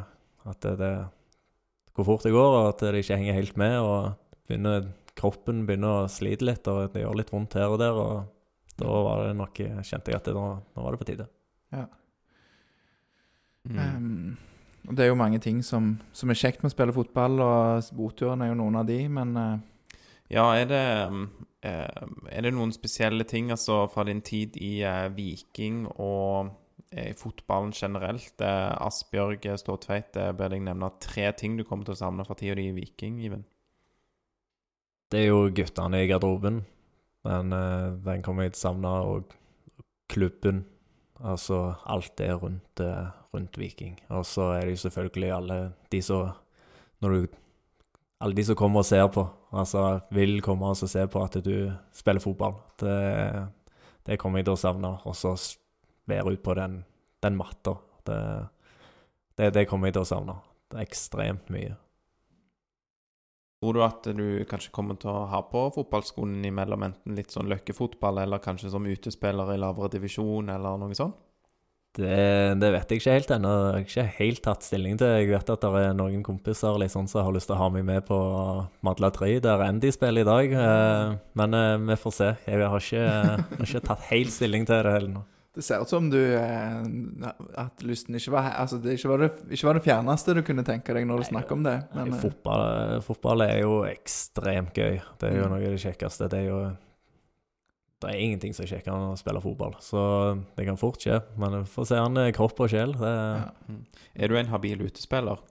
at det, det, hvor fort det går, og at det ikke henger helt med, og begynner, kroppen begynner å slite litt, og det gjør litt vondt her og der, og da var det nok, kjente jeg at det, nå, nå var det på tide. Mm. Em, og Det er jo mange ting som, som er kjekt med å spille fotball, og boturen er jo noen av de, men uh... Ja, er det, eh, er det noen spesielle ting altså, fra din tid i uh, Viking og i fotballen generelt? Asbjørg Ståtveit, ber deg nevne tre ting du kommer til å savne fra tida di i Viking, Iven. Det er jo guttene i garderoben, men den kommer jeg til å savne, og klubben. Altså alt det rundt, eh, rundt Viking. Og så er det jo selvfølgelig alle de som Når du Alle de som kommer og ser på. Altså vil komme og se på at du spiller fotball. Det, det kommer jeg til å savne. Og så være ute på den, den matta. Det, det, det kommer jeg til å savne. Ekstremt mye. Tror du at du kanskje kommer til å ha på fotballskoene imellom enten litt sånn løkkefotball, eller kanskje som utespiller i lavere divisjon, eller noe sånt? Det, det vet jeg ikke helt ennå. Jeg har ikke helt tatt stilling til. Jeg vet at det er noen kompiser liksom, som har lyst til å ha meg med på Madla 3, der Andy spiller i dag. Eh, Men eh, vi får se. Jeg har ikke, har ikke tatt helt stilling til det ennå. Det ser ut som du eh, At lysten ikke var Altså, det ikke var det, ikke var det fjerneste du kunne tenke deg når du snakker om det. Men, nei, fotball, eh, fotball, er jo ekstremt gøy. Det er jo mm. noe av det kjekkeste. Det er jo Det er ingenting som er kjekkere enn å spille fotball. Så det kan fort skje. Men vi får se han kropp og sjel. Det... Ja. Mm. Er du en habil utespiller?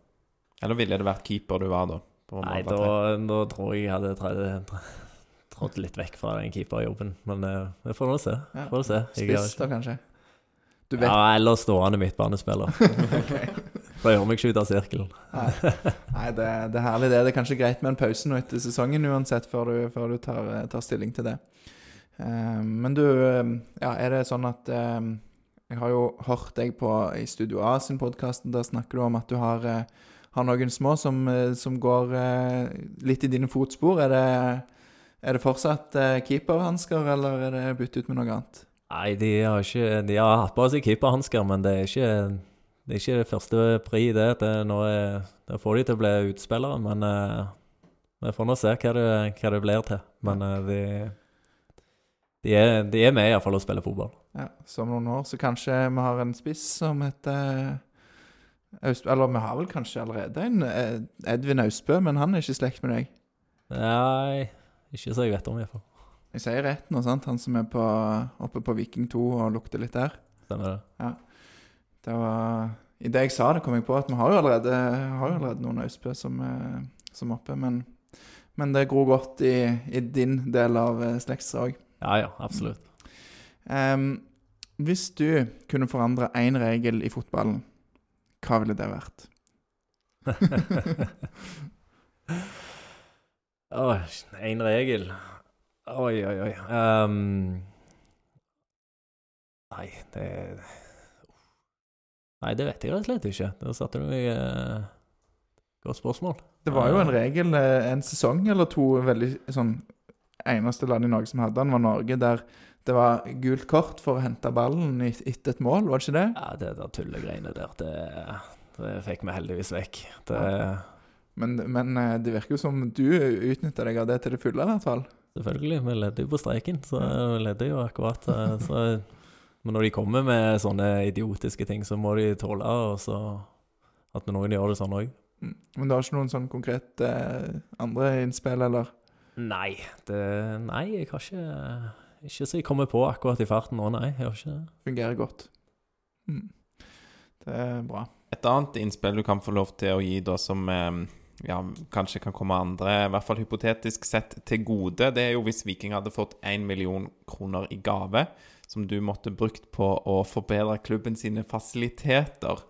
Eller ville det vært keeper du var da? Nei, da, da, tror jeg jeg hadde 30, 30 Rådde litt vekk fra den keeperjobben, men eh, vi får nå se. Ja. Se. Spiss, da, kanskje? Ja, eller stående midtbanespiller. okay. Da gjør meg ikke ut av sirkelen. Nei, Nei det, det, er herlig, det. Det er kanskje greit med en pause nå etter sesongen uansett, før du, før du tar, eh, tar, stilling til det. Uh, men du, ja, er det sånn at uh, Jeg har jo hørt deg på i Studio A sin podkast, der snakker du om at du har, har noen små som, som går litt i dine fotspor. Er det er det fortsatt eh, keeperhansker, eller er det byttet ut med noe annet? Nei, de har ikke De har hatt på seg keeperhansker, men det er ikke det er ikke det første pri, det. det er nå er, da får de til å bli utspillere, men eh, vi får nå se hva det, hva det blir til. Men eh, de, de, er, de er med iallfall og spiller fotball. Ja, Så om noen år så kanskje vi har en spiss som heter. Eller vi har vel kanskje allerede en eh, Edvin Austbø, men han er ikke i slekt med deg. Nei, ikke så jeg vet om, iallfall. Jeg sier rett nå, sant? Han som er på, oppe på Viking 2 og lukter litt der. Stemmer det? Det var I det jeg sa det, kom jeg på at vi har jo allerede, har jo allerede noen Austbø som, eh, som oppe, men, men det gror godt i, i din del av eh, slektsdrag. Ja ja, absolutt. Um, hvis du kunne forandre én regel i fotballen, hva ville det vært? Oi, én regel. Oi, oi, oi. Um, nei, det Nei, det vet jeg rett og slett ikke. Der satte du meg uh, Godt spørsmål. Det var jo en regel eh, en sesong eller to veldig sånn Eneste land i Norge som hadde den, var Norge, der det var gult kort for å hente ballen et- etter et mål, var det ikke det? Ja, det der tullegreiene der, det, det fikk vi heldigvis vekk. Det, Men, men eh, det virker jo som du utnytter deg av det til det fulle, i hvert fall. Selvfølgelig, vi ledde jo på streiken, så vi ledde jo akkurat. eh, Så, men når de kommer med sånne idiotiske ting, så må de tåle og så at noen gjør det sånn òg. Mm. Men du har ikke noen sånn konkret eh, andre innspill, eller? Nei, det, nei, jeg har ikke Ikke så jeg kommer på akkurat i farten nå, nei. Jeg har ikke. Fungerer godt. Mm. Det er bra. Et annet innspill du kan få lov til å gi, da, som eh, ja, kanskje kan komme andre, i hvert fall hypotetisk sett, til gode, det er jo hvis Viking hadde fått 1 million kroner i gave, som du måtte brukt på å forbedre klubben sine fasiliteter.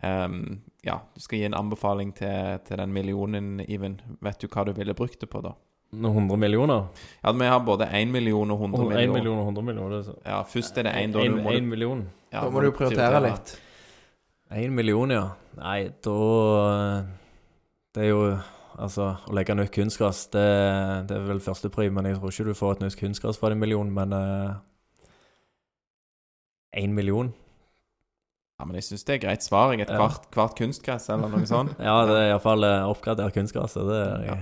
Um, ja, du skal gi en anbefaling til, til den millionen, Even. Vet du hva du ville brukt det på, da? Noen 100 millioner? Ja, vi har både 1 million og 100 1 En million og 100 millioner. Det er så. Ja, først er det 1, da. Må en million. ja, da må du prioritere litt. En million, ja. Nei, da Det er jo Altså, å legge nytt kunstgress, det, det er vel førstepri, men jeg tror ikke du får et nytt kunstgress for en million, men Én million? Ja, men jeg syns det er greit svar. jeg. Et Ja. kvart, kvart kunstgress eller noe sånt. Ja, det er iallfall oppgradert kunstgresset. Det er Ja.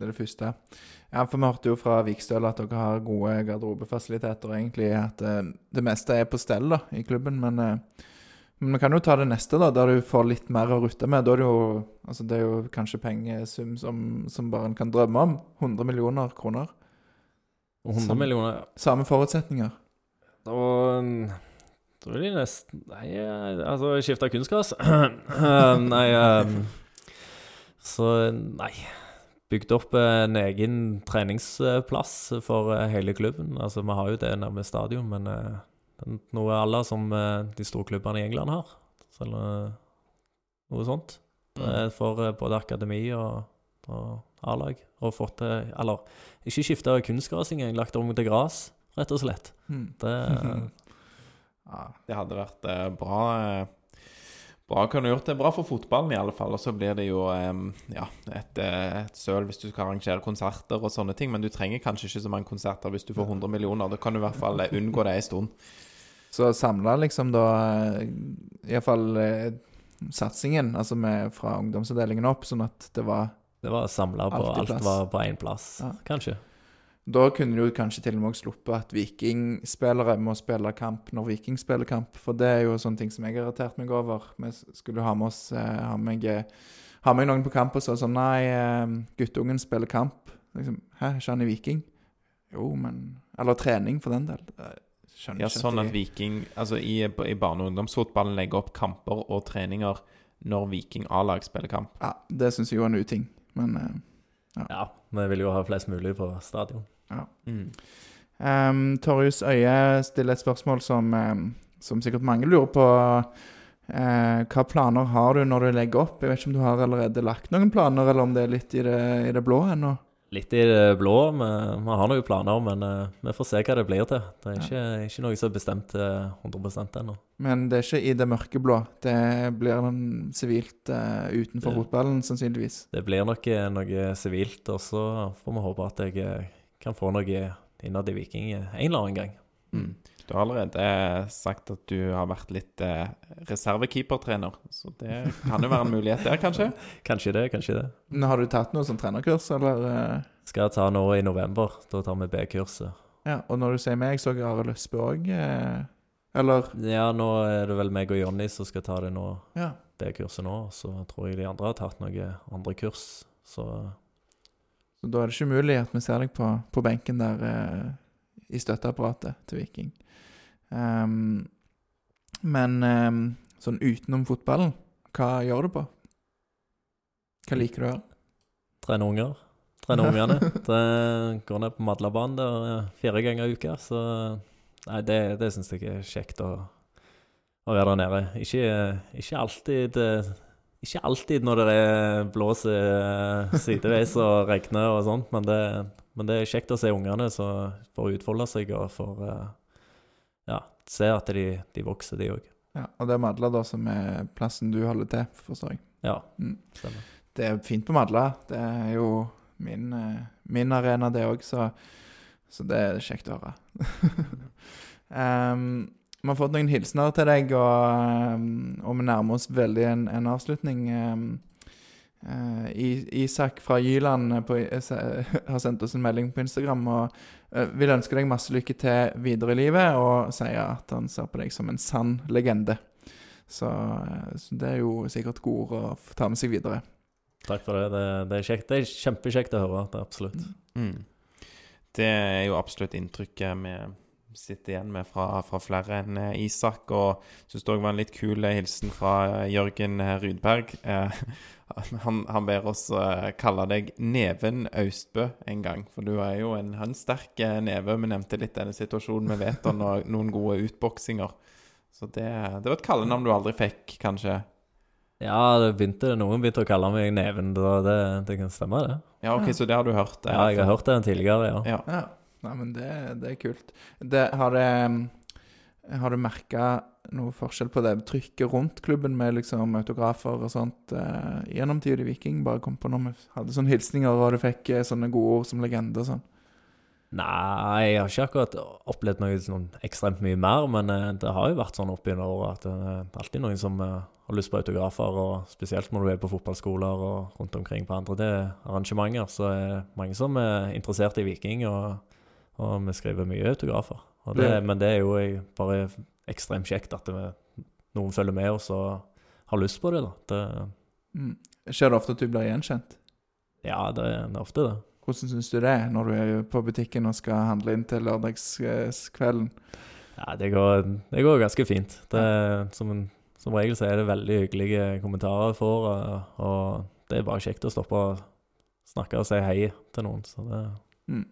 Det er det første. Ja, for vi hørte jo fra Vikstøl at dere har gode garderobefasiliteter, egentlig at eh, det meste er på stell da, i klubben, men, eh, men vi kan jo ta det neste, da, der du får litt mer å rutte med. Da er det jo altså det er jo kanskje pengesum som, som bare en kan drømme om. 100 millioner kroner. Og 100 Som- millioner ja. Samme forutsetninger. Da tror jeg de nesten Nei, eh, altså skifta kunstgress? nei um, Så nei. Bygd opp en egen treningsplass for eh, hele klubben. Altså, Vi har jo det nærme stadion, men eh, noe alle som eh, de store klubbene i England har. Eller noe sånt. Mm. er for eh, både akademi og, og A-lag. Og fått til Eller ikke skifta kunstgrasing, lagt om til gress, rett og slett. Mm. Det Ja. Det hadde vært eh, bra eh, Bra kunne gjort det bra for fotballen, i alle fall. Og så blir det jo eh, ja, et, eh, et søl hvis du skal arrangere konserter og sånne ting. Men du trenger kanskje ikke så mange konserter hvis du får 100 millioner. Da kan du i hvert fall eh, unngå det en stund. Så samla liksom da iallfall eh, satsingen, altså med, fra ungdomsavdelingen opp, sånn at det var Det var samla på Alt var på én plass, Ja. kanskje. Da kunne du kanskje til og med sluppe at vikingspillere må spille kamp når Viking spiller kamp. For det er jo sånne ting som jeg har irritert meg over. Vi skulle ha med oss eh, ha meg, eh, ha med noen på kamp og så sånn Nei, eh, guttungen spiller kamp. Liksom, Hæ, er ikke han i Viking? Jo, men Eller trening, for den del. Skjønner Ja, ikke sånn at Viking Altså i, i barne- og ungdomsfotballen legger opp kamper og treninger når Viking A-lag spiller kamp. Ja, det syns jeg jo er en uting. Men uh, Ja, vi vil jo ha flest mulig på stadion. Mm. Um, Torjus Øye stiller et spørsmål som, um, som sikkert mange lurer på. Eh, hva planer har du når du legger opp? Jeg vet ikke om du har allerede lagt noen planer, eller om det er litt i det, i det blå ennå? Litt i det blå. Vi, vi har noen planer, men eh, vi får se hva det blir til. Det er ikke, ikke noe som er bestemt eh, 100 ennå. Men det er ikke i det mørkeblå. Det blir den sivilt uh, utenfor Det- fotballen, sannsynligvis. Det blir nok noe sivilt, og så får vi håpe at jeg kan få noe innad i Viking en eller annen gang. Mm. Du har allerede sagt at du har vært litt eh, reservekeepertrener, så det kan jo være en mulighet der, kanskje? Kanskje det, kanskje det. Men Har du tatt noe sånn trenerkurs, eller? eh? Skal jeg ta nå i november. Da tar vi B-kurset. Ja, og når du sier meg, så har Arild Østbø òg eh, Eller? Ja, nå er det vel meg og Jonny som skal ta det nå, Ja. B-kurset nå. Så tror jeg de andre har tatt noen andre kurs. Så Så da er det ikke umulig at vi ser deg på, på benken der eh, i støtteapparatet til Viking. Ehm, men um, sånn utenom fotballen, hva gjør du på? Hva liker du å gjøre? trene unger. Trene ungene. Det går ned på Madlabanen eh, fire ganger i uka. Så nei, det, det syns jeg er kjekt å, å være der nede. Ikke, ikke alltid eh, ikke alltid når det er blåser eh, sideveis og regner og sånt, men det, men det er kjekt å se ungene som får utfolde seg og får eh, ja, se at de, de vokser, de òg. Ja, og det er Madla da som er plassen du holder til, forstår jeg. Ja, Mm. stemmer. Det er fint på Madla. Det er jo min, eh, min arena, det òg, så, så det er kjekt å høre. um, vi har fått noen hilsener til deg, og, ehm, og vi nærmer oss veldig en, en avslutning. Ehm, eh, Isak fra Jyland på, eh, har sendt oss en melding på Instagram og vil ønske deg masse lykke til videre i livet, og sier at han ser på deg som en sann legende. Så, eh, så det er jo sikkert gode ord å ta med seg videre. Takk for det. Det, det er kjekt. Det er kjempekjekt å høre. Det er absolutt. Mm. Det er jo absolutt inntrykket vi sitter igjen med fra, fra flere enn eh, Isak. Og syns det òg var en litt kul eh, hilsen fra eh, Jørgen Rydberg. Eh, han, han ber oss kalle deg Neven Austbø en gang, for du er jo en, en sterk neve. Vi nevnte litt denne situasjonen vi vet om, og noen gode utboksinger. Så det, det var et kallenavn du aldri fikk, kanskje? Ja, det begynte, noen begynte å kalle meg Neven. Det, det kan stemme, det. Ja, OK, så det har du hørt? eh, Ja, jeg har hørt det tidligere, ja. Ja. Nei, men det, det er kult. Det, har det Har du merka noe forskjell på det trykket rundt klubben med liksom autografer og sånt eh, gjennom tida i Viking? Bare kom på når vi hadde sånne hilsninger, og du fikk eh, sånne gode ord som legende og sånn. Nei, jeg har ikke akkurat opplevd noe sånn ekstremt mye mer, men eh, det har jo vært sånn opp gjennom året at eh, det er alltid noen som eh, har lyst på autografer, og spesielt når du er på fotballskoler og rundt omkring på andre arrangementer, så er det mange som er interessert i Viking, og, og vi skriver mye autografer. Og det, Ja. men det er jo bare ekstremt kjekt at vi, noen følger med oss og har lyst på det, da. Det, Mm. Skjer det ofte at du blir gjenkjent? ja, det, det er ofte det. Hvordan syns du det er når du er på butikken og skal handle inn til lørdagskvelden? Ja, det går, det går ganske fint. Det, som, en, som regel så er det veldig hyggelige kommentarer jeg får, og det er bare kjekt å stoppe og snakke og si hei til noen. Så det, Mm.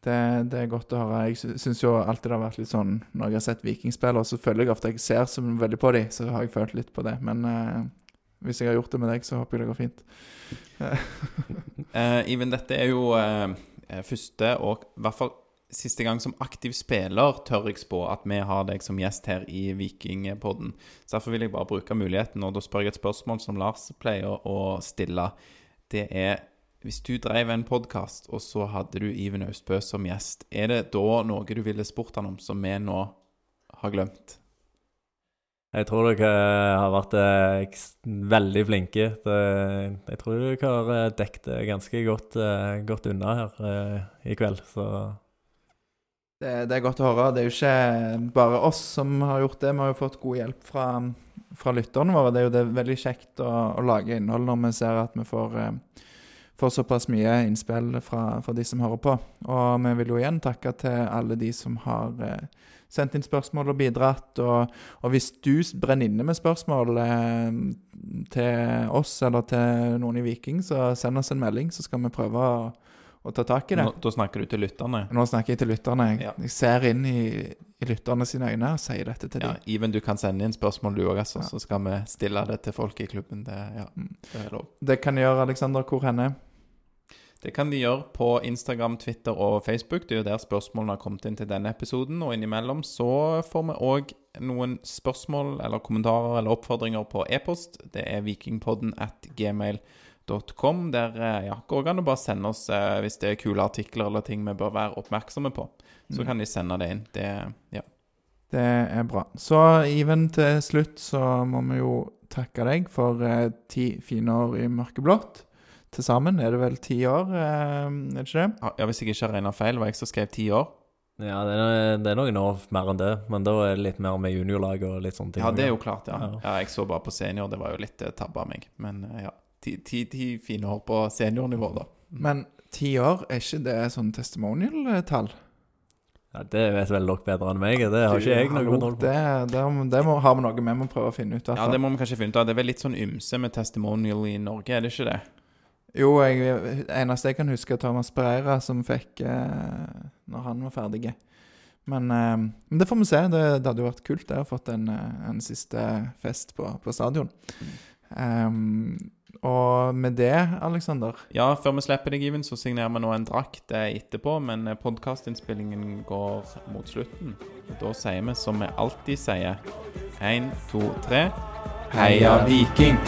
Det, det er godt å høre. Jeg sy- syns jo alltid det har vært litt sånn Når jeg har sett vikingspillere, så føler jeg ofte jeg ser så veldig på dem, så har jeg følt litt på det. Men eh, hvis jeg har gjort det med deg, så håper jeg det går fint. Eh, Even, dette er jo eh, eh, første og i hvert fall siste gang som aktiv spiller tør jeg spå at vi har deg som gjest her i Vikingpodden. Så derfor vil jeg bare bruke muligheten, og da spør jeg et spørsmål som Lars pleier å stille. Det er hvis du drev en podkast, og så hadde du Iven Austbø som gjest, er det da noe du ville spurt han om som vi nå har glemt? Jeg tror dere har vært eh, veldig flinke. Det, jeg tror dere har eh, dekket det ganske godt, eh, godt unna her eh, i kveld, så Det, det er godt å høre. Det er jo ikke bare oss som har gjort det. Vi har jo fått god hjelp fra, fra lytterne våre. Det er jo det veldig kjekt å, å lage innhold når vi ser at vi får, eh, får såpass mye innspill fra, fra de som hører på. Og vi vil jo igjen takke til alle de som har eh, sendt inn spørsmål og bidratt. Og, og hvis du brenner inne med spørsmål eh, til oss eller til noen i Viking, så send oss en melding, så skal vi prøve å, å ta tak i det. Nå, da snakker du til lytterne. Nå snakker jeg til lytterne. Jeg, Ja. jeg ser inn i, i lytterne sine øyne og sier dette til Ja, dem. Even, du kan sende inn spørsmål du òg, altså, Ja. så skal vi stille det til folk i klubben. Det, ja, Mm. det. Det kan gjøre, Aleksander. Hvor henne? Det kan de gjøre på Instagram, Twitter og Facebook. Det er jo der spørsmålene har kommet inn til denne episoden. Og innimellom så får vi òg noen spørsmål eller kommentarer eller oppfordringer på e-post. Det er vikingpodden at gmail.com. Der eh, ja, går det an å bare sende oss eh, hvis det er kule artikler eller ting vi bør være oppmerksomme på. Så Mm. kan de sende det inn. Det, ja. Det er bra. Så Iven, til slutt så må vi jo takke deg for eh, ti fine år i mørkeblått. Til sammen er det vel ti år, eh, er det ikke det? ja, Hvis jeg ikke har regna feil, var jeg som skrev ti år. ja, det er, det er noen år mer enn det. Men da er det litt mer med juniorlag og litt sånne ting. Ja, det er jo klart, ja. Ja. ja jeg så bare på senior. Det var jo litt eh, tabbe av meg. Men eh, ja. Ti, ti, ti fine år på seniornivå, da. Men ti år, er ikke det sånn testimonial-tall? Ja, det vet vel dere bedre enn meg. Det har ikke jeg noe kontroll på. Det, det, det må, har vi noe vi må prøve å finne ut. i Ja, det må vi kanskje finne ut av. Det er vel litt sånn ymse med testimonial i Norge, er det ikke det? Jo, jeg, eneste jeg kan huske er Thomas Pereira, som fikk eh, når han var ferdig. Men, eh, men det får vi se. Det, det hadde jo vært kult det å fått en, eh, en siste fest på, på stadion. Um, og med det, Aleksander Ja, før vi slipper deg, Even, så signerer vi nå en drakt eh, etterpå. Men podkastinnspillingen går mot slutten. Da sier vi som vi alltid sier. Én, to, tre. Heia Viking!